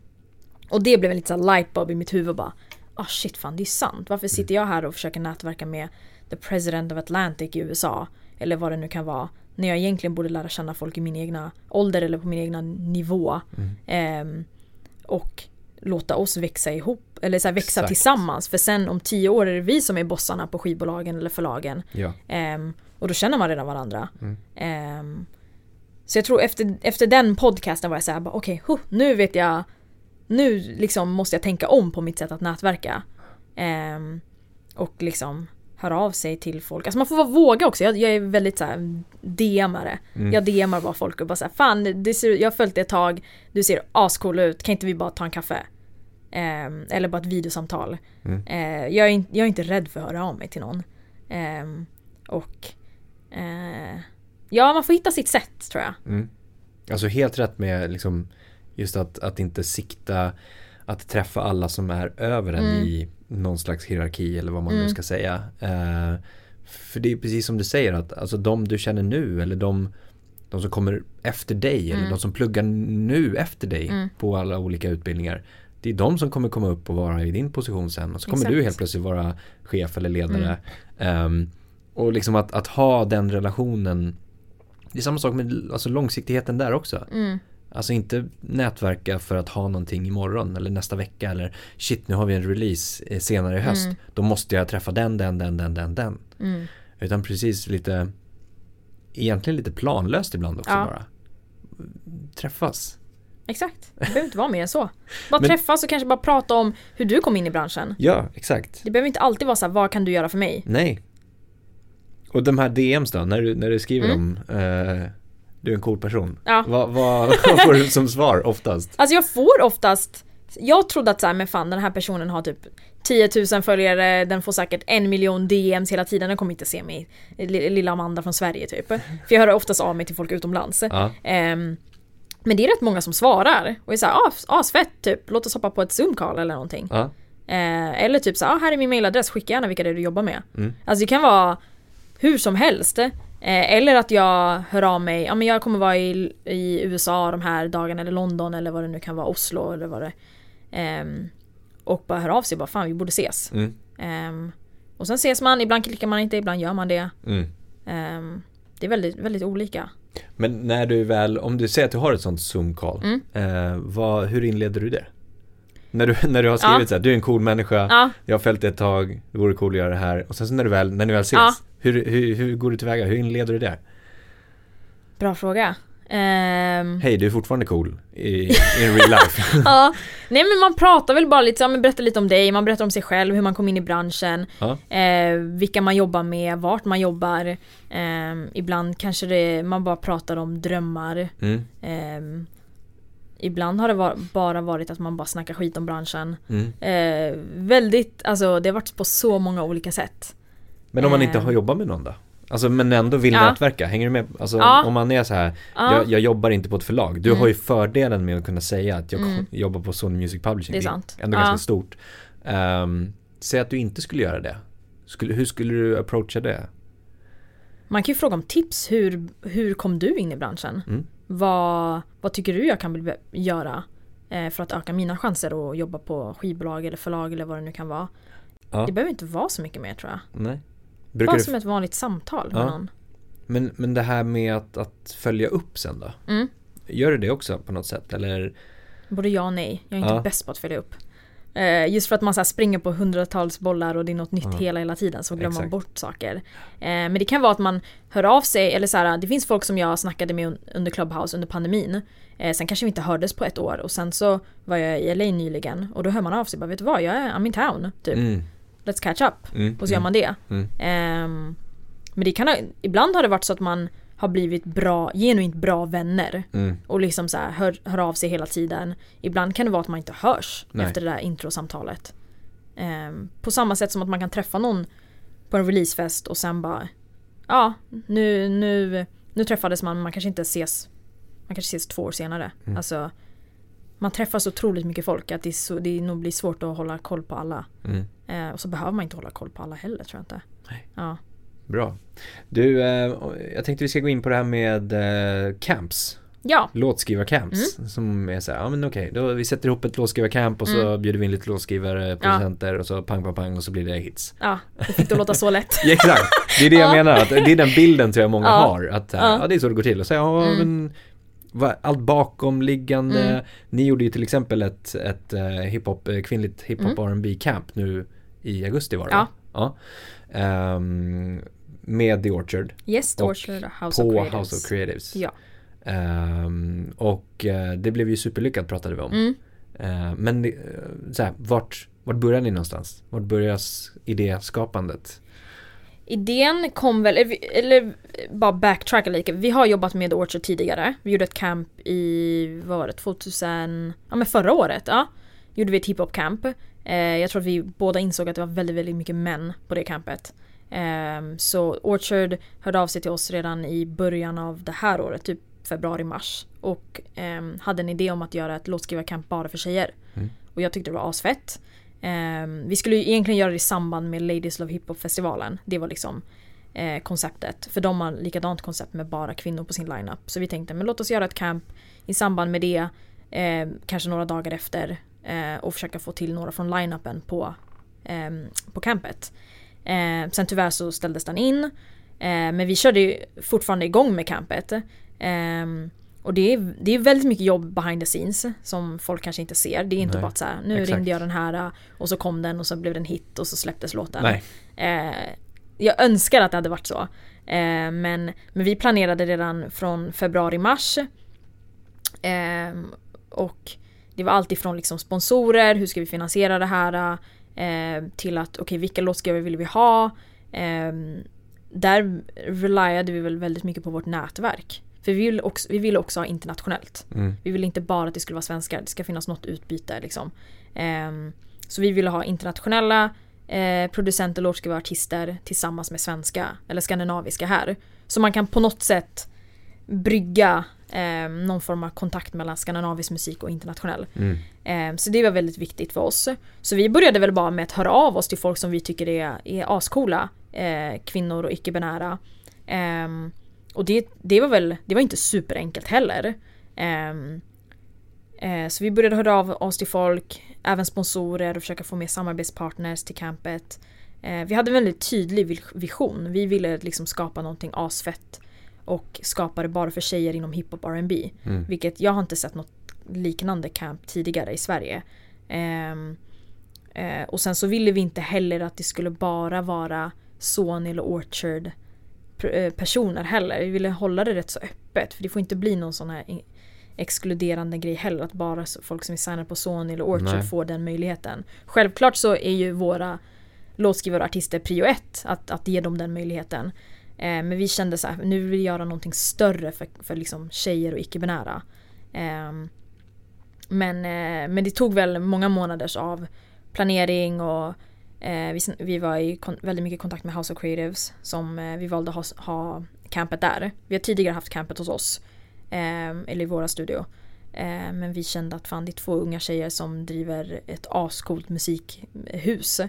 och det blev en liten lightbulb i mitt huvud bara. Ah shit fan det är sant. Varför sitter jag här och försöker nätverka med the president of Atlantic i USA? Eller vad det nu kan vara. När jag egentligen borde lära känna folk i min egna ålder eller på min egna nivå. Mm. Ehm, och låta oss växa ihop. Eller så växa Exakt. tillsammans. För sen om tio år är det vi som är bossarna på skivbolagen eller förlagen. Ja. Ehm, och då känner man redan varandra. Mm. Ehm, så jag tror efter, efter den podcasten var jag såhär, okej, okay, nu vet jag, nu liksom måste jag tänka om på mitt sätt att nätverka. Ehm, och liksom höra av sig till folk. Alltså man får våga också. Jag, jag är väldigt såhär DMare. Mm. Jag DMar bara folk och bara såhär, fan det ser, jag har följt det ett tag, du ser ascool ut, kan inte vi bara ta en kaffe? Ehm, eller bara ett videosamtal. Mm. Eh, jag, är, in- jag är inte rädd för att höra av mig till någon. Ehm, och eh, ja, man får hitta sitt sätt tror jag. Mm. Alltså helt rätt med liksom just att, att inte sikta att träffa alla som är över en Mm. i någon slags hierarki eller vad man nu Mm. ska säga. Eh, för det är precis som du säger att alltså de du känner nu eller de, de som kommer efter dig eller Mm. de som pluggar nu efter dig Mm. på alla olika utbildningar. Det är de som kommer komma upp och vara i din position sen och så kommer Exakt. du helt plötsligt vara chef eller ledare. Ehm, och liksom att, att ha den relationen det är samma sak med alltså långsiktigheten där också. Mm. Alltså inte nätverka för att ha någonting imorgon eller nästa vecka eller shit nu har vi en release eh, senare i höst. Mm. Då måste jag träffa den, den, den, den, den, den. Mm. Utan precis lite egentligen lite planlöst ibland också Ja. bara. Träffas. Exakt, det behöver inte vara mer än så. Bara Men- träffas och kanske bara prata om hur du kom in i branschen. Ja, exakt. Det behöver inte alltid vara så här, vad kan du göra för mig? Nej. Och de här DMs då, när du, när du skriver Mm. dem, eh, du är en cool person. Ja. Vad, vad, vad får du som svar oftast? Alltså jag får oftast Jag trodde att så här, men fan den här personen har typ 10 000 följare, den får säkert en miljon DMs hela tiden, den kommer inte se mig. Lilla Amanda från Sverige typ. För jag hör oftast av mig till folk utomlands. Ja. Ehm, Men det är rätt många som svarar och är såhär ah, asfett typ, låt oss hoppa på ett zoom-call eller någonting. Ja. Eh, eller typ så ah, här är min mailadress, skicka gärna vilka det är du jobbar med. Mm. Alltså det kan vara hur som helst. Eh, eller att jag hör av mig, ja men jag kommer vara i, i USA de här dagarna eller London eller vad det nu kan vara, Oslo eller vad det ehm, Och bara hör av sig bara fan vi borde ses. Mm. Ehm, och sen ses man, ibland klickar man inte, ibland gör man det. Mm. Ehm, det är väldigt, väldigt olika. Men när du väl, om du säger att du har ett sånt zoom-call, Mm. eh, vad, hur inleder du det? När du, när du har skrivit Ja. så här, du är en cool människa, Ja, jag har följt det ett tag, det vore cool att göra det här. Och sen så när du väl, när ni väl ses, Ja. Hur, hur, hur går du tillväga? Hur inleder du det? bra fråga. Ehm, Hej, du är fortfarande cool i, in real life. ja, nej men man pratar väl bara lite, ja, men berättar lite om dig, man berättar om sig själv, hur man kom in i branschen, Ja. eh, vilka man jobbar med, vart man jobbar. Ehm, ibland kanske det, man bara pratar om drömmar. Mm. Ehm, ibland har det var, bara varit att man bara snackar skit om branschen. Mm. Eh, väldigt, alltså det har varit på så många olika sätt. Men om man inte Eh. har jobbat med någon då? Alltså men ändå vill Ja. nätverka, hänger du med? Alltså Ja. om man är så här, Ja, jag, jag jobbar inte på ett förlag. Du Mm. har ju fördelen med att kunna säga att jag Mm. jobbar på Sony Music Publishing. Det är sant. ändå Ja. ganska stort. Um, säg att du inte skulle göra det. Skulle, hur skulle du approacha det? Man kan ju fråga om tips, hur, hur kom du in i branschen? Mm. Vad, vad tycker du jag kan göra eh, för att öka mina chanser att jobba på skivbolag eller förlag eller vad det nu kan vara? Det behöver inte vara så mycket mer tror jag. Nej. Brukar Bara du, som ett vanligt samtal med Ja. någon. men, men det här med att, att följa upp sen då? Mm. Gör du det också på något sätt? Eller? Både ja och nej. Jag är inte Ja. bäst på att följa upp. Eh, just för att man så springer på hundratals bollar och det är något nytt Ja. hela hela tiden så glömmer man bort saker. Eh, men det kan vara att man hör av sig eller så här, det finns folk som jag snackade med un- under Clubhouse under pandemin. Eh, sen kanske vi inte hördes på ett år och sen så var jag i LA nyligen och då hör man av sig bara vet du vad, jag är I'm in town. Typ. Mm. Let's catch up. Mm. Och så gör man det. Mm. Ehm, men det kan ha, ibland har det varit så att man har blivit bra, genuint bra vänner. Mm. Och liksom så här, hör, hör av sig hela tiden. Ibland kan det vara att man inte hörs Nej. efter det där introsamtalet. Ehm, på samma sätt som att man kan träffa någon på en releasefest och sen bara Ja, nu, nu, nu träffades man men man kanske inte ses Man kanske ses två år senare. Mm. Alltså Man träffar så otroligt mycket folk att det, så, det nog blir svårt att hålla koll på alla. Mm. Eh, och så behöver man inte hålla koll på alla heller tror jag inte. Nej. Ja. Bra. Du, eh, jag tänkte vi ska gå in på det här med eh, camps. ja, Låtskrivarcamps. Mm. Som är så här, ja men okej, då vi sätter ihop ett låtskrivarcamp och så Mm. bjuder vi in lite låtskrivare, producenter och så pang pang pang och så blir det hits. ja, det fick det låta så lätt. Ja, exakt, det är det jag Ja. menar. Att det är den bilden tror jag många Ja. har. Att ja. Ja. ja, det är så det går till. Och så, ja, Mm. men, allt bakomliggande. Mm. Ni gjorde ju till exempel ett, ett eh, hiphop, eh, kvinnligt hiphop Mm. R&B camp nu i augusti var det Ja. va? ja. Ehm, med The Orchard Yes, The Och Orchard House på of Creatives. House of Creatives. Ja. Ehm, och eh, det blev ju superlyckat pratade vi om. Mm. Eh, men eh, så här, vart, vart börjar ni någonstans? Vart börjar idéskapandet? Idén kom väl, eller eller bara backtracka lite. Vi har jobbat med Orchard tidigare. Vi gjorde ett camp i, vad var det, 2000, ja men förra året, ja. Gjorde vi ett hiphop camp. Eh, jag tror att vi båda insåg att det var väldigt, väldigt mycket män på det campet. Ehm, så Orchard hörde av sig till oss redan i början av det här året, typ februari-mars. Och ehm, hade en idé om att göra ett låtskrivarcamp bara för tjejer. Mm. Och jag tyckte det var asfett. Ehm, vi skulle ju egentligen göra det i samband med Ladies Love Hip Hop-festivalen. Det var liksom eh, konceptet. För de har likadant koncept med bara kvinnor på sin lineup. Så vi tänkte, men låt oss göra ett camp i samband med det. Eh, kanske några dagar efter. Eh, och försöka få till några från lineupen på, ehm, på campet. Eh, sen tyvärr så ställdes den in. Eh, men vi körde ju fortfarande igång med campet. Ehm, och det är, det är väldigt mycket jobb behind the scenes som folk kanske inte ser. Det är inte Nej, bara att så här, nu exakt. ringde jag den här och så kom den och så blev den hit och så släpptes låten. Nej. Eh, jag önskar att det hade varit så. Eh, men, men vi planerade redan från februari-mars. Eh, och det var allt ifrån liksom sponsorer, hur ska vi finansiera det här? Eh, till att okej, vilka låtskrivare vill vi ha? Eh, där reliade vi väl väldigt mycket på vårt nätverk. För vi vill också, vi vill också ha internationellt. Mm. Vi vill inte bara att det skulle vara svenskar, det ska finnas något utbyte liksom. Ehm, så vi ville ha internationella eh, producenter, låtskrivare, artister tillsammans med svenska eller skandinaviska här. Så man kan på något sätt brygga Eh, någon form av kontakt mellan skandinavisk musik och internationell. Mm. Eh, så det var väldigt viktigt för oss. Så vi började väl bara med att höra av oss till folk som vi tycker är, är ascoola. Eh, kvinnor och icke-binära. Och det, det var väl, det var inte superenkelt heller. Ehm, eh, så vi började höra av oss till folk, även sponsorer och försöka få med samarbetspartners till campet. Eh, vi hade en väldigt tydlig vision. Vi ville liksom skapa någonting asfett och skapa det bara för tjejer inom hiphop R&B. Mm. Vilket jag har inte sett något liknande camp tidigare i Sverige. Ehm, eh, och sen så ville vi inte heller att det skulle bara vara Sony eller Orchard personer heller. Vi ville hålla det rätt så öppet för det får inte bli någon sån här exkluderande grej heller att bara folk som är signade på Sony eller Orchard Nej. får den möjligheten. Självklart så är ju våra låtskrivare och artister prio ett att, att ge dem den möjligheten. Eh, men vi kände så här, nu vill vi göra någonting större för, för liksom tjejer och icke-binära. Ehm, men, eh, men det tog väl många månaders av planering och eh, vi, vi var i väldigt mycket kontakt med House of Creatives som eh, vi valde att ha, ha campet där. Vi har tidigare haft campet hos oss, eh, eller i våra studio. Eh, men vi kände att fan det är två unga tjejer som driver ett ascoolt musikhus.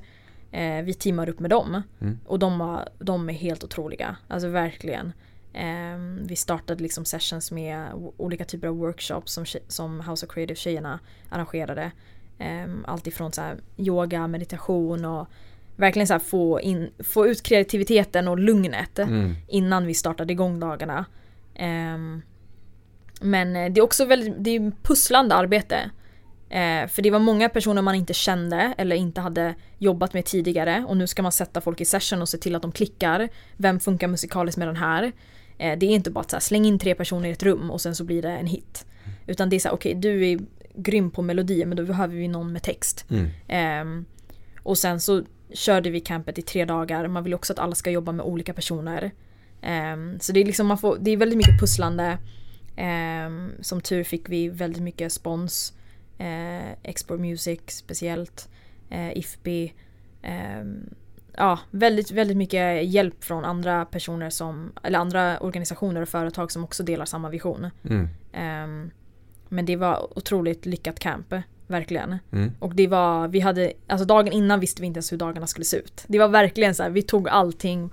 Eh, vi teamar upp med dem. Mm. Och de, var, de är helt otroliga. Alltså verkligen. Ehm, vi startade liksom sessions med olika typer av workshops som, som House of Creative tjejerna arrangerade. Um, allt ifrån så här, yoga, meditation och verkligen så få, in, få ut kreativiteten och lugnet Mm. innan vi startade igång dagarna. Ehm, men eh, det är också väldigt, det är pusslande arbete. Eh, för det var många personer man inte kände eller inte hade jobbat med tidigare och nu ska man sätta folk i session och se till att de klickar. Vem funkar musikaliskt med den här? Eh, det är inte bara att så här, släng in tre personer i ett rum och sen så blir det en hit. Utan det är så här, okej du är grym på melodier men då behöver vi någon med text. Mm. Ehm, och sen så körde vi campet i tre dagar. Man vill också att alla ska jobba med olika personer. Ehm, så det är liksom man får, det är väldigt mycket pusslande. Ehm, som tur fick vi väldigt mycket spons. Uh, Export Music speciellt. Uh, IFB. Ehm, ja, väldigt, väldigt mycket hjälp från andra personer som, eller andra organisationer och företag som också delar samma vision. Mm. Men det var otroligt lyckat camp, verkligen. Mm. Och det var, vi hade, alltså dagen innan visste vi inte ens hur dagarna skulle se ut. Det var verkligen så här, vi tog allting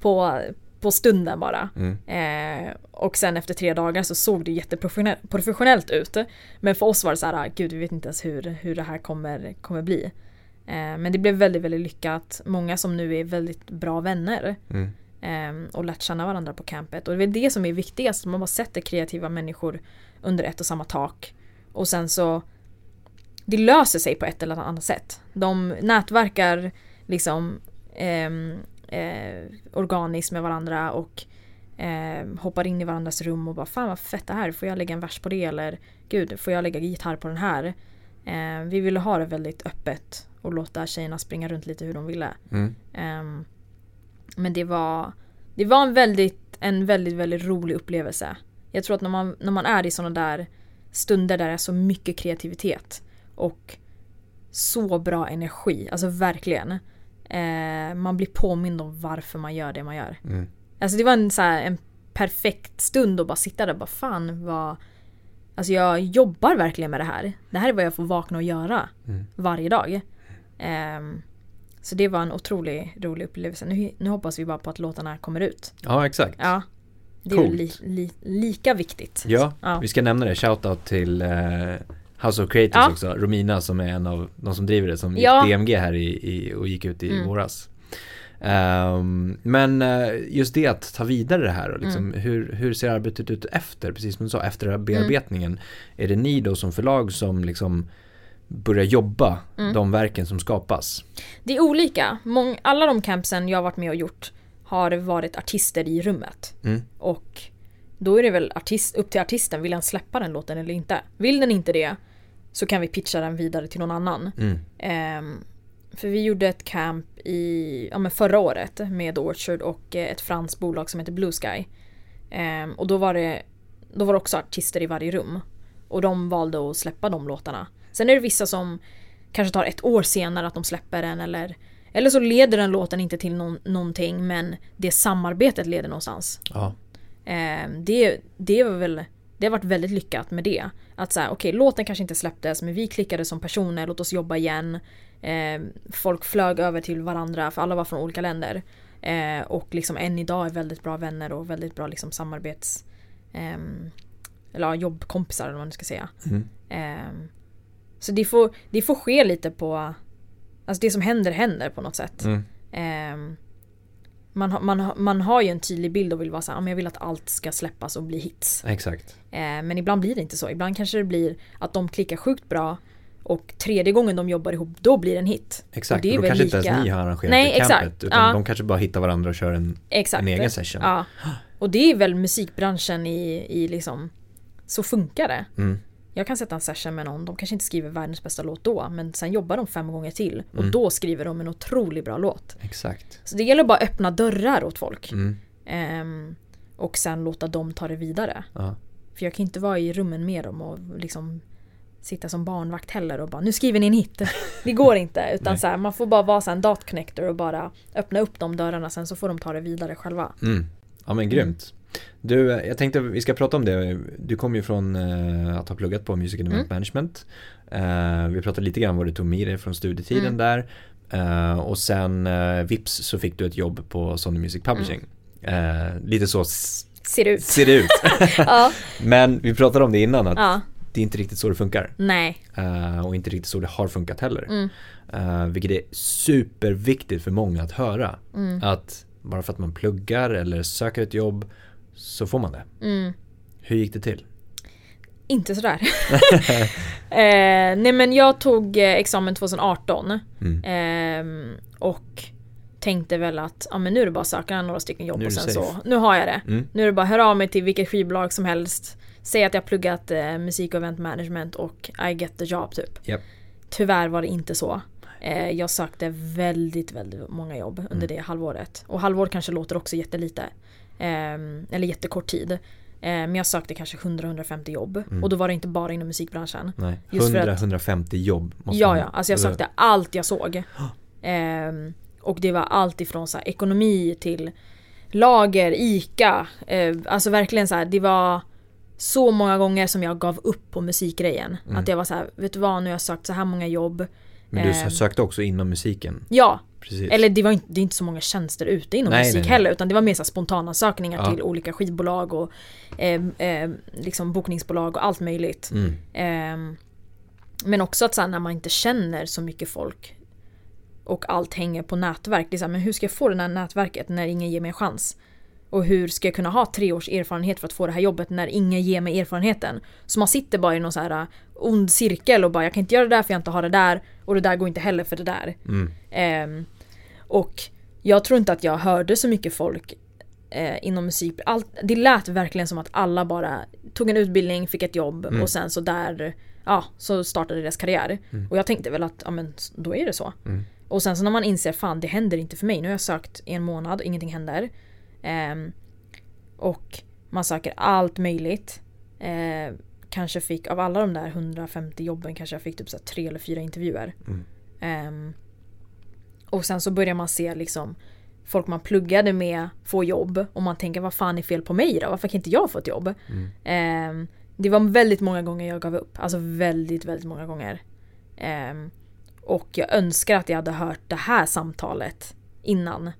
på, på stunden bara. Mm. Eh, och sen efter tre dagar så såg det jätteprofessionellt professionellt ut. Men för oss var det så här, gud vi vet inte ens hur, hur det här kommer, kommer bli. Eh, men det blev väldigt, väldigt lyckat. Många som nu är väldigt bra vänner. Mm. Ehm, och lärt känna varandra på campet. Och det är det som är viktigast, man bara sätter kreativa människor under ett och samma tak. Och sen så det löser sig på ett eller annat sätt. De nätverkar liksom ehm, eh, organiskt med varandra och eh, hoppar in i varandras rum och bara fan vad fett det här, får jag lägga en vers på det eller gud, får jag lägga gitarr på den här? Eh, vi ville ha det väldigt öppet och låta tjejerna springa runt lite hur de ville. Mm. Ehm, men det var, det var en väldigt, en väldigt, väldigt rolig upplevelse. Jag tror att när man, när man är i sådana där stunder där det är så mycket kreativitet och så bra energi, alltså verkligen. Eh, man blir påmind om varför man gör det man gör. Mm. Alltså det var en, så här, en perfekt stund att bara sitta där och bara fan vad... Alltså jag jobbar verkligen med det här. Det här är vad jag får vakna och göra Mm. varje dag. Ehm, så det var en otroligt rolig upplevelse. Nu, nu hoppas vi bara på att låtarna kommer ut. Ja, exakt. Ja. Det är Coolt. väl li, li, lika viktigt. Ja, Ja. vi ska nämna det. Shoutout till eh, House of Creators Ja. också. Romina som är en av de som driver det som gick Ja. DMG här i, i, och gick ut i Mm. våras. Ehm, men eh, just det att ta vidare det här och liksom, Mm. hur, hur ser arbetet ut efter, precis som du sa, efter bearbetningen? Är det ni då som förlag som liksom börjar jobba Mm. de verken som skapas? Det är olika. Mång, alla de campsen jag har varit med och gjort har varit artister i rummet. Mm. Och då är det väl artist, upp till artisten, vill han släppa den låten eller inte? Vill den inte det så kan vi pitcha den vidare till någon annan. Mm. Ehm, för vi gjorde ett camp i, ja, men förra året med Orchard och eh, ett franskt bolag som heter Blue Sky. Ehm, och då var, det, då var det också artister i varje rum. Och de valde att släppa de låtarna. Sen är det vissa som kanske tar ett år senare att de släpper den eller eller så leder den låten inte till någon, någonting men det samarbetet leder någonstans. Ja. Ehm, det, det var väl det har varit väldigt lyckat med det. Att säga, okej okay, låten kanske inte släpptes men vi klickade som personer, låt oss jobba igen. Eh, folk flög över till varandra för alla var från olika länder. Eh, och liksom än idag är väldigt bra vänner och väldigt bra liksom samarbets... Eh, eller ja, jobbkompisar eller vad man ska säga. Mm. Eh, så det får, det får ske lite på... Alltså det som händer händer på något sätt. Mm. Eh, man, man, man har ju en tydlig bild och vill vara såhär, jag vill att allt ska släppas och bli hits. Exakt. Eh, men ibland blir det inte så. Ibland kanske det blir att de klickar sjukt bra och tredje gången de jobbar ihop, då blir det en hit. Exakt, och det är då väl kanske lika... inte ens ni har arrangerat Nej, det campet. exakt. Utan Ja. de kanske bara hittar varandra och kör en, Exakt. en egen session. Ja. Och det är väl musikbranschen i, i liksom... Så funkar det. Mm. Jag kan sätta en session med någon, de kanske inte skriver världens bästa låt då, men sen jobbar de fem gånger till. Och Mm. då skriver de en otroligt bra låt. Exakt. Så det gäller bara att öppna dörrar åt folk. Mm. Ehm, och sen låta dem ta det vidare. Ja. För jag kan inte vara i rummen med dem och liksom sitta som barnvakt heller och bara nu skriver ni en hit. Det går inte. Utan så här, man får bara vara så en dot connector och bara öppna upp de dörrarna sen så får de ta det vidare själva. Mm. Ja men grymt. Du, jag tänkte vi ska prata om det. Du kom ju från eh, att ha pluggat på Music and Event Mm. Management. Eh, vi pratade lite grann vad du tog med dig från studietiden Mm. där. Eh, och sen vips så fick du ett jobb på Sony Music Publishing. Eh, lite så Ser ut. ser det ut. ja. men vi pratade om det innan att ja. det är inte riktigt så det funkar. Nej. Eh, och inte riktigt så det har funkat heller. Mm. Eh, vilket är superviktigt för många att höra. Mm. Att bara för att man pluggar eller söker ett jobb så får man det. Mm. Hur gick det till? Inte sådär. eh, nej men jag tog eh, examen 2018. Mm. Ehm, och tänkte väl att ja, men nu är det bara att söka några stycken jobb och sen safe. så, nu har jag det. Mm. Nu är det bara att höra av mig till vilket skivbolag som helst. Säg att jag pluggat eh, musik och event management och I get the job typ. Japp. Tyvärr var det inte så. Eh, jag sökte väldigt, väldigt många jobb under Mm. det halvåret. Och halvår kanske låter också jättelite. Ehm, eller jättekort tid. Eh, men jag sökte kanske 100-150 jobb. Mm. Och då var det inte bara inom musikbranschen. Nej, Just för att- 100-150 jobb måste Ja, man- ja. Alltså jag sökte allt jag såg. Ehm, och det var allt ifrån så här, ekonomi till lager, ICA. Eh, alltså verkligen så här, det var så många gånger som jag gav upp på musikgrejen. Mm. Att jag var så här, vet du vad, nu har jag sökt så här många jobb. Men du ehm, sökte också inom musiken? Ja, Precis. eller det var inte, det är inte så många tjänster ute inom Nej, musik nej, nej. heller utan det var mer så spontana sökningar Ja. till olika skivbolag och eh, eh, liksom bokningsbolag och allt möjligt. Mm. Ehm, men också att så här, när man inte känner så mycket folk och allt hänger på nätverk. Det är så här, men hur ska jag få det här nätverket när ingen ger mig en chans? Och hur ska jag kunna ha tre års erfarenhet för att få det här jobbet när ingen ger mig erfarenheten? Så man sitter bara i någon så här äh, ond cirkel och bara jag kan inte göra det där för jag inte har det där och det där går inte heller för det där. Mm. Ehm, och jag tror inte att jag hörde så mycket folk eh, inom musik. Allt, det lät verkligen som att alla bara tog en utbildning, fick ett jobb Mm. och sen så där ja, så startade deras karriär. Och jag tänkte väl att ja, men, då är det så. Mm. Och sen så när man inser fan det händer inte för mig. Nu har jag sökt i en månad, ingenting händer. Ehm, och man söker allt möjligt. Eh, kanske fick, av alla de där 150 jobben kanske jag fick typ så tre eller fyra intervjuer. Mm. Ehm, och sen så börjar man se liksom folk man pluggade med få jobb och man tänker vad fan är fel på mig då? Varför kan inte jag få ett jobb? Mm. Ehm, det var väldigt många gånger jag gav upp. Alltså väldigt, väldigt många gånger. Ehm, och jag önskar att jag hade hört det här samtalet innan.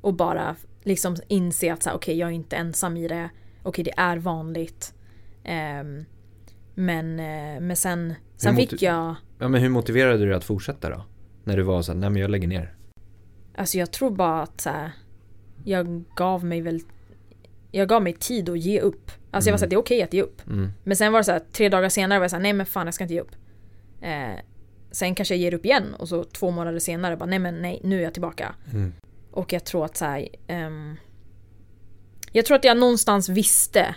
Och bara liksom inse att så här, okej jag är inte ensam i det. Okej det är vanligt. Ehm, men, eh, men sen, sen fick jag Ja men hur motiverade du dig att fortsätta då? När du var så här, nej men jag lägger ner. Alltså jag tror bara att så här, jag gav mig väl Jag gav mig tid att ge upp. Alltså jag var Mm. såhär, det är okej att ge upp. Mm. Men sen var det så här, tre dagar senare var jag såhär, nej men fan jag ska inte ge upp. Eh, sen kanske jag ger upp igen och så två månader senare bara, nej men nej, nu är jag tillbaka. Mm. Och jag tror att så här, ehm, Jag tror att jag någonstans visste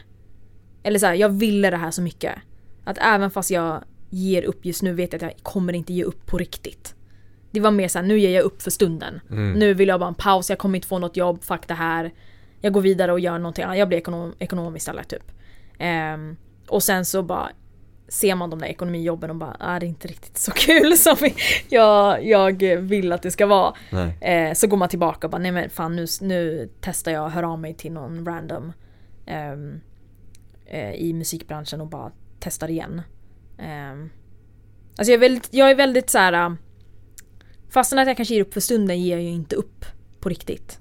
Eller så här, jag ville det här så mycket. Att även fast jag ger upp just nu vet jag att jag kommer inte ge upp på riktigt. Det var mer så här, nu ger jag upp för stunden. Mm. Nu vill jag bara en paus, jag kommer inte få något jobb, fuck det här. Jag går vidare och gör någonting annat, jag blir ekonom, ekonom istället typ. Ehm, Och sen så bara Ser man de där ekonomijobben och bara, ah, det är inte riktigt så kul som jag, jag vill att det ska vara. Eh, så går man tillbaka och bara nej men fan nu, nu testar jag att höra av mig till någon random ehm, eh, i musikbranschen och bara testar igen. Um, alltså jag är väldigt, jag är väldigt så här. Fastän att jag kanske ger upp för stunden ger jag ju inte upp på riktigt.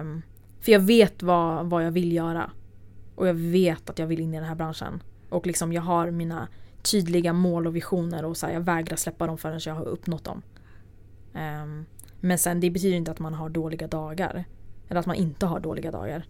Um, för jag vet vad, vad jag vill göra. Och jag vet att jag vill in i den här branschen. Och liksom jag har mina tydliga mål och visioner och så här, jag vägrar släppa dem förrän jag har uppnått dem. Um, men sen det betyder inte att man har dåliga dagar. Eller att man inte har dåliga dagar.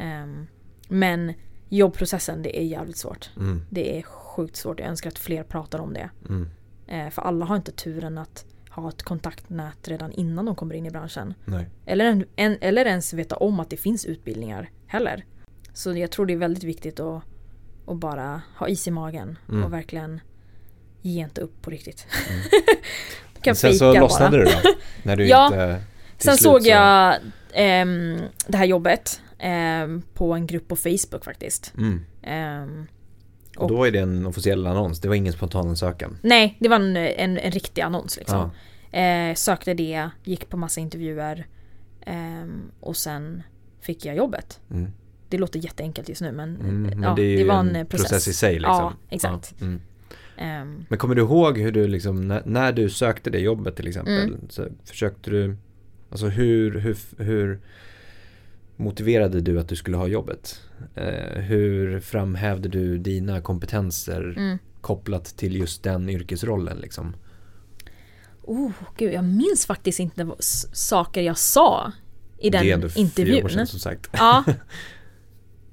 Um, men jobbprocessen det är jävligt svårt. Mm. Det är sjukt svårt. Jag önskar att fler pratar om det. Mm. Uh, för alla har inte turen att ha ett kontaktnät redan innan de kommer in i branschen. Nej. Eller, en, en, eller ens veta om att det finns utbildningar heller. Så jag tror det är väldigt viktigt att, att bara ha is i magen Mm. och verkligen ge inte upp på riktigt. Mm. kan Sen så lossnade bara. du då? När du Ja. inte... Sen slut såg så- jag ehm, det här jobbet ehm, på en grupp på Facebook faktiskt. Mm. Ehm, Och då är det en officiell annons, det var ingen spontanansökan. nej, det var en, en, en riktig annons liksom. Ja. Eh, sökte det, gick på massa intervjuer ehm, och sen fick jag jobbet. Mm. Det låter jätteenkelt just nu men, Mm. Men ja, det är ju var en en process. i sig liksom. Ja, exakt. Ja. Mm. Ehm, Men kommer du ihåg hur du liksom, när, när du sökte det jobbet till exempel, Mm. så försökte du, alltså hur, hur, hur motiverade du att du skulle ha jobbet? Eh, hur framhävde du dina kompetenser mm. kopplat till just den yrkesrollen liksom? Oh, gud, jag minns faktiskt inte vad, saker jag sa i den det är ändå intervjun. sedan som sagt. Ja.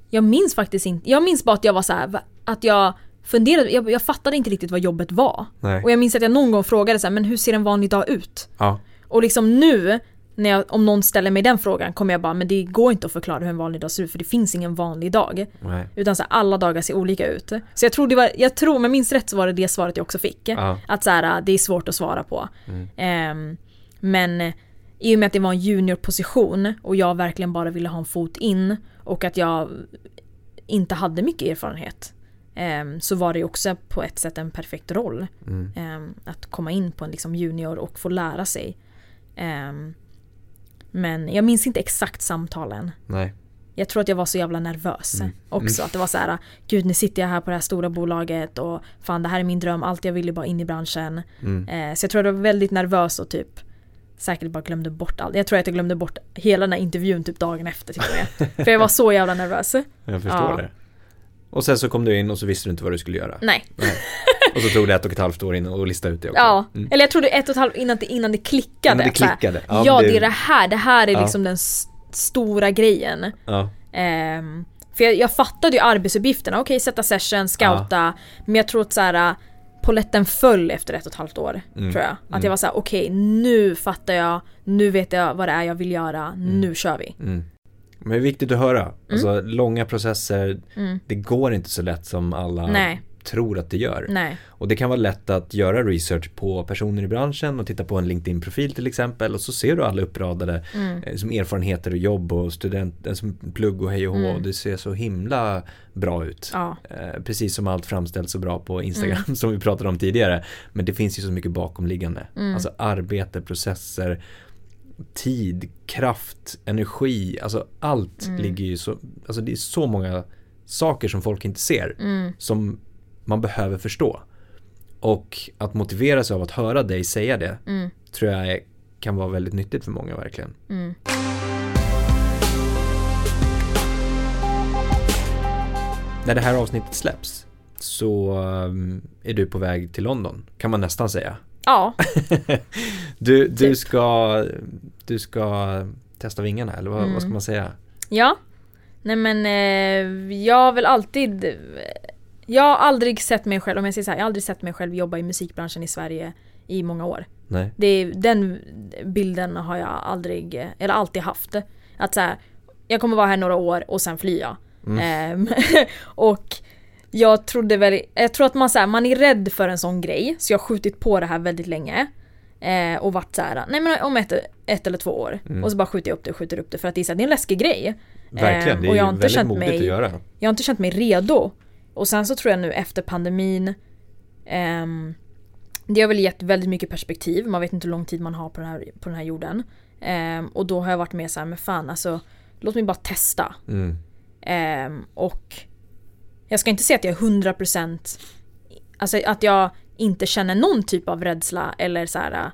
Jag minns faktiskt inte. Jag minns bara att jag var så här, att jag funderade, jag, jag fattade inte riktigt vad jobbet var. Nej. Och jag minns att jag någon gång frågade så här, men hur ser en vanlig dag ut? Ja. Och liksom nu, när jag, om någon ställer mig den frågan kommer jag bara, men det går inte att förklara hur en vanlig dag ser ut för det finns ingen vanlig dag. Nej. Utan så här, alla dagar ser olika ut. Så jag tror det var, jag tror, om jag minns rätt så var det det svaret jag också fick. Ja. Att så här, det är svårt att svara på. Mm. Ehm, men i och med att det var en juniorposition och jag verkligen bara ville ha en fot in och att jag inte hade mycket erfarenhet ehm, så var det också på ett sätt en perfekt roll. Mm. Ehm, att komma in på en liksom junior och få lära sig. Ehm, men jag minns inte exakt samtalen. Nej. Jag tror att jag var så jävla nervös Mm. också. Att det var så här, gud nu sitter jag här på det här stora bolaget och fan det här är min dröm, allt jag ville bara in i branschen. Mm. Så jag tror att jag var väldigt nervös och typ säkert bara glömde bort allt. Jag tror att jag glömde bort hela den här intervjun typ dagen efter till och med. För jag var så jävla nervös. Jag förstår Ja. det. Och sen så kom du in och så visste du inte vad du skulle göra. Nej. Nej. Och så tog det ett och ett halvt år innan att lista ut det också. Ja, Mm. eller jag trodde ett och ett halvt innan det, innan det klickade. Innan det klickade. Ja, Ja, det... det- är det här, det här är Ja. liksom den stora grejen. Ja. Ehm, för jag, jag fattade ju arbetsuppgifterna, okej sätta session, scouta. Men jag tror att så här, poletten föll efter ett och ett halvt år. Mm. Tror jag. Att Mm. jag var så här: okej nu fattar jag, nu vet jag vad det är jag vill göra, nu kör vi. Mm. Men det är viktigt att höra. Alltså långa processer, Mm. det går inte så lätt som alla Nej. Tror att det gör. Nej. Och det kan vara lätt att göra research på personer i branschen och titta på en LinkedIn-profil till exempel och så ser du alla uppradade Mm. eh, som erfarenheter och jobb och student, eh, som plugg och hej och hå Mm. och det ser så himla bra ut. Ja. Eh, precis som allt framställs så bra på Instagram som vi pratade om tidigare. Men det finns ju så mycket bakomliggande. Mm. Alltså arbete, processer, tid, kraft, energi. Alltså allt Mm. ligger ju så, alltså det är så många saker som folk inte ser. Mm. Som man behöver förstå. Och att motivera sig av att höra dig säga det Mm. tror jag är, kan vara väldigt nyttigt för många verkligen. Mm. När det här avsnittet släpps så um, är du på väg till London, kan man nästan säga. Ja, Du, du, Typ. ska, du ska testa vingarna, eller vad, Mm. vad ska man säga? ja. Nej men eh, jag har väl alltid Jag har aldrig sett mig själv, om jag säger så här, jag har aldrig sett mig själv jobba i musikbranschen i Sverige i många år. Nej. Det den bilden har jag aldrig, eller alltid haft. Att så här, jag kommer vara här några år och sen flyr jag. Ehm, och jag trodde väl, jag tror att man, så här, man är rädd för en sån grej, så jag har skjutit på det här väldigt länge. Eh, och varit så här, nej men om ett, ett eller två år. Mm. Och så bara skjuter jag upp det och skjuter upp det för att det är, så här, det är en läskig grej. Verkligen, Ehm, det är och jag har inte väldigt känt modigt mig- att göra. Jag har inte känt mig redo. Och sen så tror jag nu efter pandemin ehm, Det har väl gett väldigt mycket perspektiv. Man vet inte hur lång tid man har på den här, på den här jorden. Ehm, och då har jag varit med så här, men fan alltså Låt mig bara testa. Mm. Ehm, och jag ska inte säga att jag är 100% Alltså att jag inte känner någon typ av rädsla eller så här.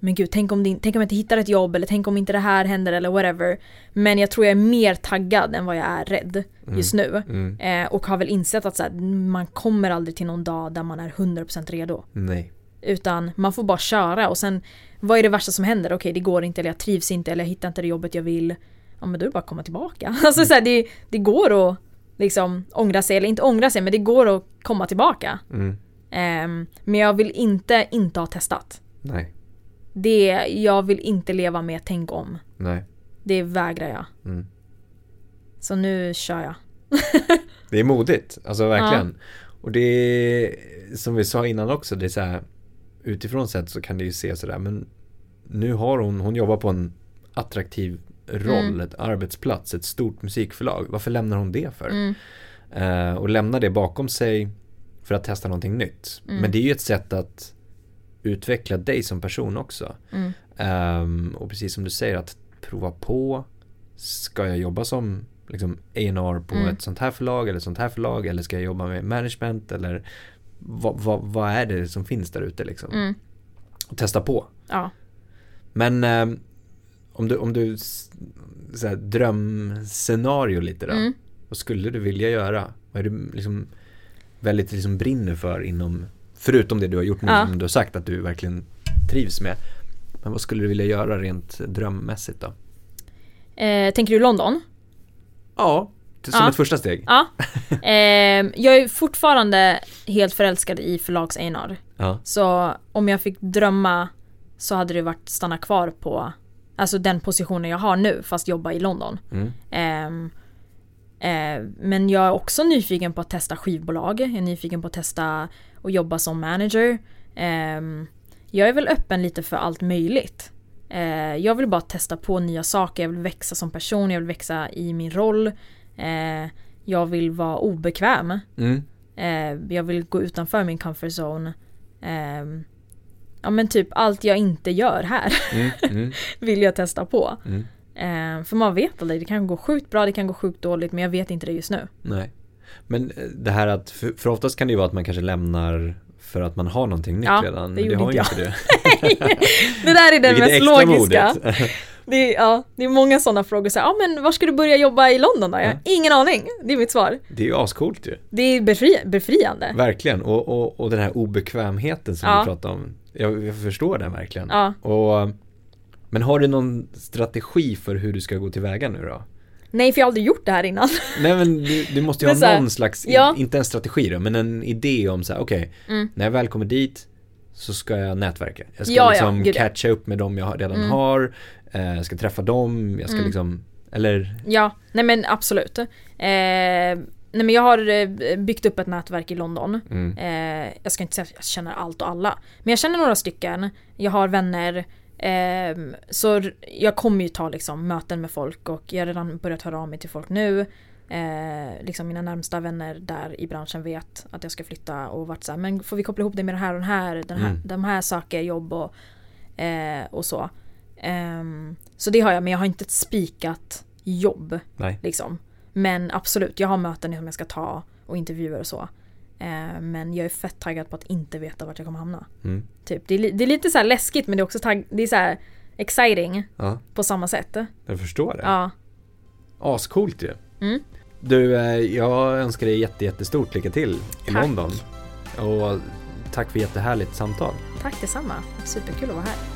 Men gud, tänk om, det, tänk om jag inte hittar ett jobb eller tänk om inte det här händer eller whatever. Men jag tror jag är mer taggad än vad jag är rädd just nu. Mm. Eh, och har väl insett att så här, man kommer aldrig till någon dag där man är 100% redo. Nej. Utan man får bara köra och sen vad är det värsta som händer? Okej det går inte eller jag trivs inte eller jag hittar inte det jobbet jag vill. Ja men då är det bara att komma tillbaka. Alltså så här, det, det går att liksom ångra sig, eller inte ångra sig men det går att komma tillbaka. Mm. Ehm, men jag vill inte inte ha testat. Nej. Det, jag vill inte leva med tänk om. Nej. Det vägrar jag. Mm. Så nu kör jag. Det är modigt, alltså verkligen. Och det är, som vi sa innan också, det är så här utifrån sett så kan det ju se sådär men nu har hon, hon jobbar på en attraktiv roll, Mm. ett arbetsplats, ett stort musikförlag. Varför lämnar hon det för? Mm. Eh, och lämna det bakom sig för att testa någonting nytt. Mm. Men det är ju ett sätt att utveckla dig som person också. Mm. Ehm, och precis som du säger att prova på. Ska jag jobba som liksom A&R på Mm. ett sånt här förlag eller ett sånt här förlag eller ska jag jobba med management eller vad, vad, vad är det som finns där ute liksom? Mm. Och testa på. Ja. Men ehm, om du, om du s- så här, drömscenario lite då. Mm. Vad skulle du vilja göra? Vad är du liksom väldigt liksom brinner för inom, förutom det du har gjort nu Ja. som du har sagt att du verkligen trivs med. Men vad skulle du vilja göra rent drömmässigt då? Eh, tänker du London? Ja, som Ja. ett första steg. Ja. Ehm, jag är fortfarande helt förälskad i förlags A&R. Ja. Så om jag fick drömma så hade det varit stanna kvar på Alltså den positionen jag har nu fast jobba i London. Mm. Ehm, eh, men jag är också nyfiken på att testa skivbolag. Jag är nyfiken på att testa och jobba som manager. Ehm, jag är väl öppen lite för allt möjligt. Eh, jag vill bara testa på nya saker, jag vill växa som person, jag vill växa i min roll. Eh, jag vill vara obekväm. Mm. Eh, jag vill gå utanför min comfort zone. Ehm, ja men typ allt jag inte gör här Mm. Mm. vill jag testa på. Mm. Eh, för man vet aldrig, det kan gå sjukt bra, det kan gå sjukt dåligt men jag vet inte det just nu. Nej. Men eh, det här att, för, för oftast kan det ju vara att man kanske lämnar för att man har någonting nytt Ja, redan. det men gjorde har inte inte du. Det där är den Vilket är mest extra logiska. Det är, ja, det är många sådana frågor. Så här, ja men var ska du börja jobba i London då? Jag har ingen aning. Det är mitt svar. det är ju ascoolt ju. Det är befri, befriande. Verkligen, och, och, och den här obekvämheten som Ja. vi pratade om. Jag, jag förstår den verkligen. Ja. Och, men har du någon strategi för hur du ska gå tillväga nu då? Nej för jag har aldrig gjort det här innan. Nej men du, du måste ju ha någon slags, ja. inte en strategi då, men en idé om så här, okej, Mm. när jag väl kommer dit så ska jag nätverka. Jag ska Ja, liksom ja. catcha upp med dem jag redan Mm. har, eh, jag ska träffa dem, jag ska Mm. liksom, eller, Ja, nej men absolut. Eh, nej men jag har eh, byggt upp ett nätverk i London. mm, Eh, jag ska inte säga att jag känner allt och alla. Men jag känner några stycken. Jag har vänner. Ehm, så jag kommer ju ta liksom möten med folk och jag har redan börjat höra av mig till folk nu. Eh, liksom mina närmsta vänner där i branschen vet att jag ska flytta och varit så här, men får vi koppla ihop det med det här och den här, den här Mm. de här saker, jobb och, eh, och så. Ehm, så det har jag, men jag har inte ett spikat jobb nej. liksom. Men absolut, jag har möten som jag ska ta och intervjuer och så. Eh, men jag är fett taggad på att inte veta vart jag kommer hamna. Mm, Typ. Det, är, det är lite så läskigt men det är också tagg, det är så exciting ja, på samma sätt. jag förstår det. Ja. Ascoolt ju. Mm. Du, eh, jag önskar dig jätte, jättestort lycka till i Tack. London. Och tack för jättehärligt samtal. Tack detsamma. Superkul att vara här.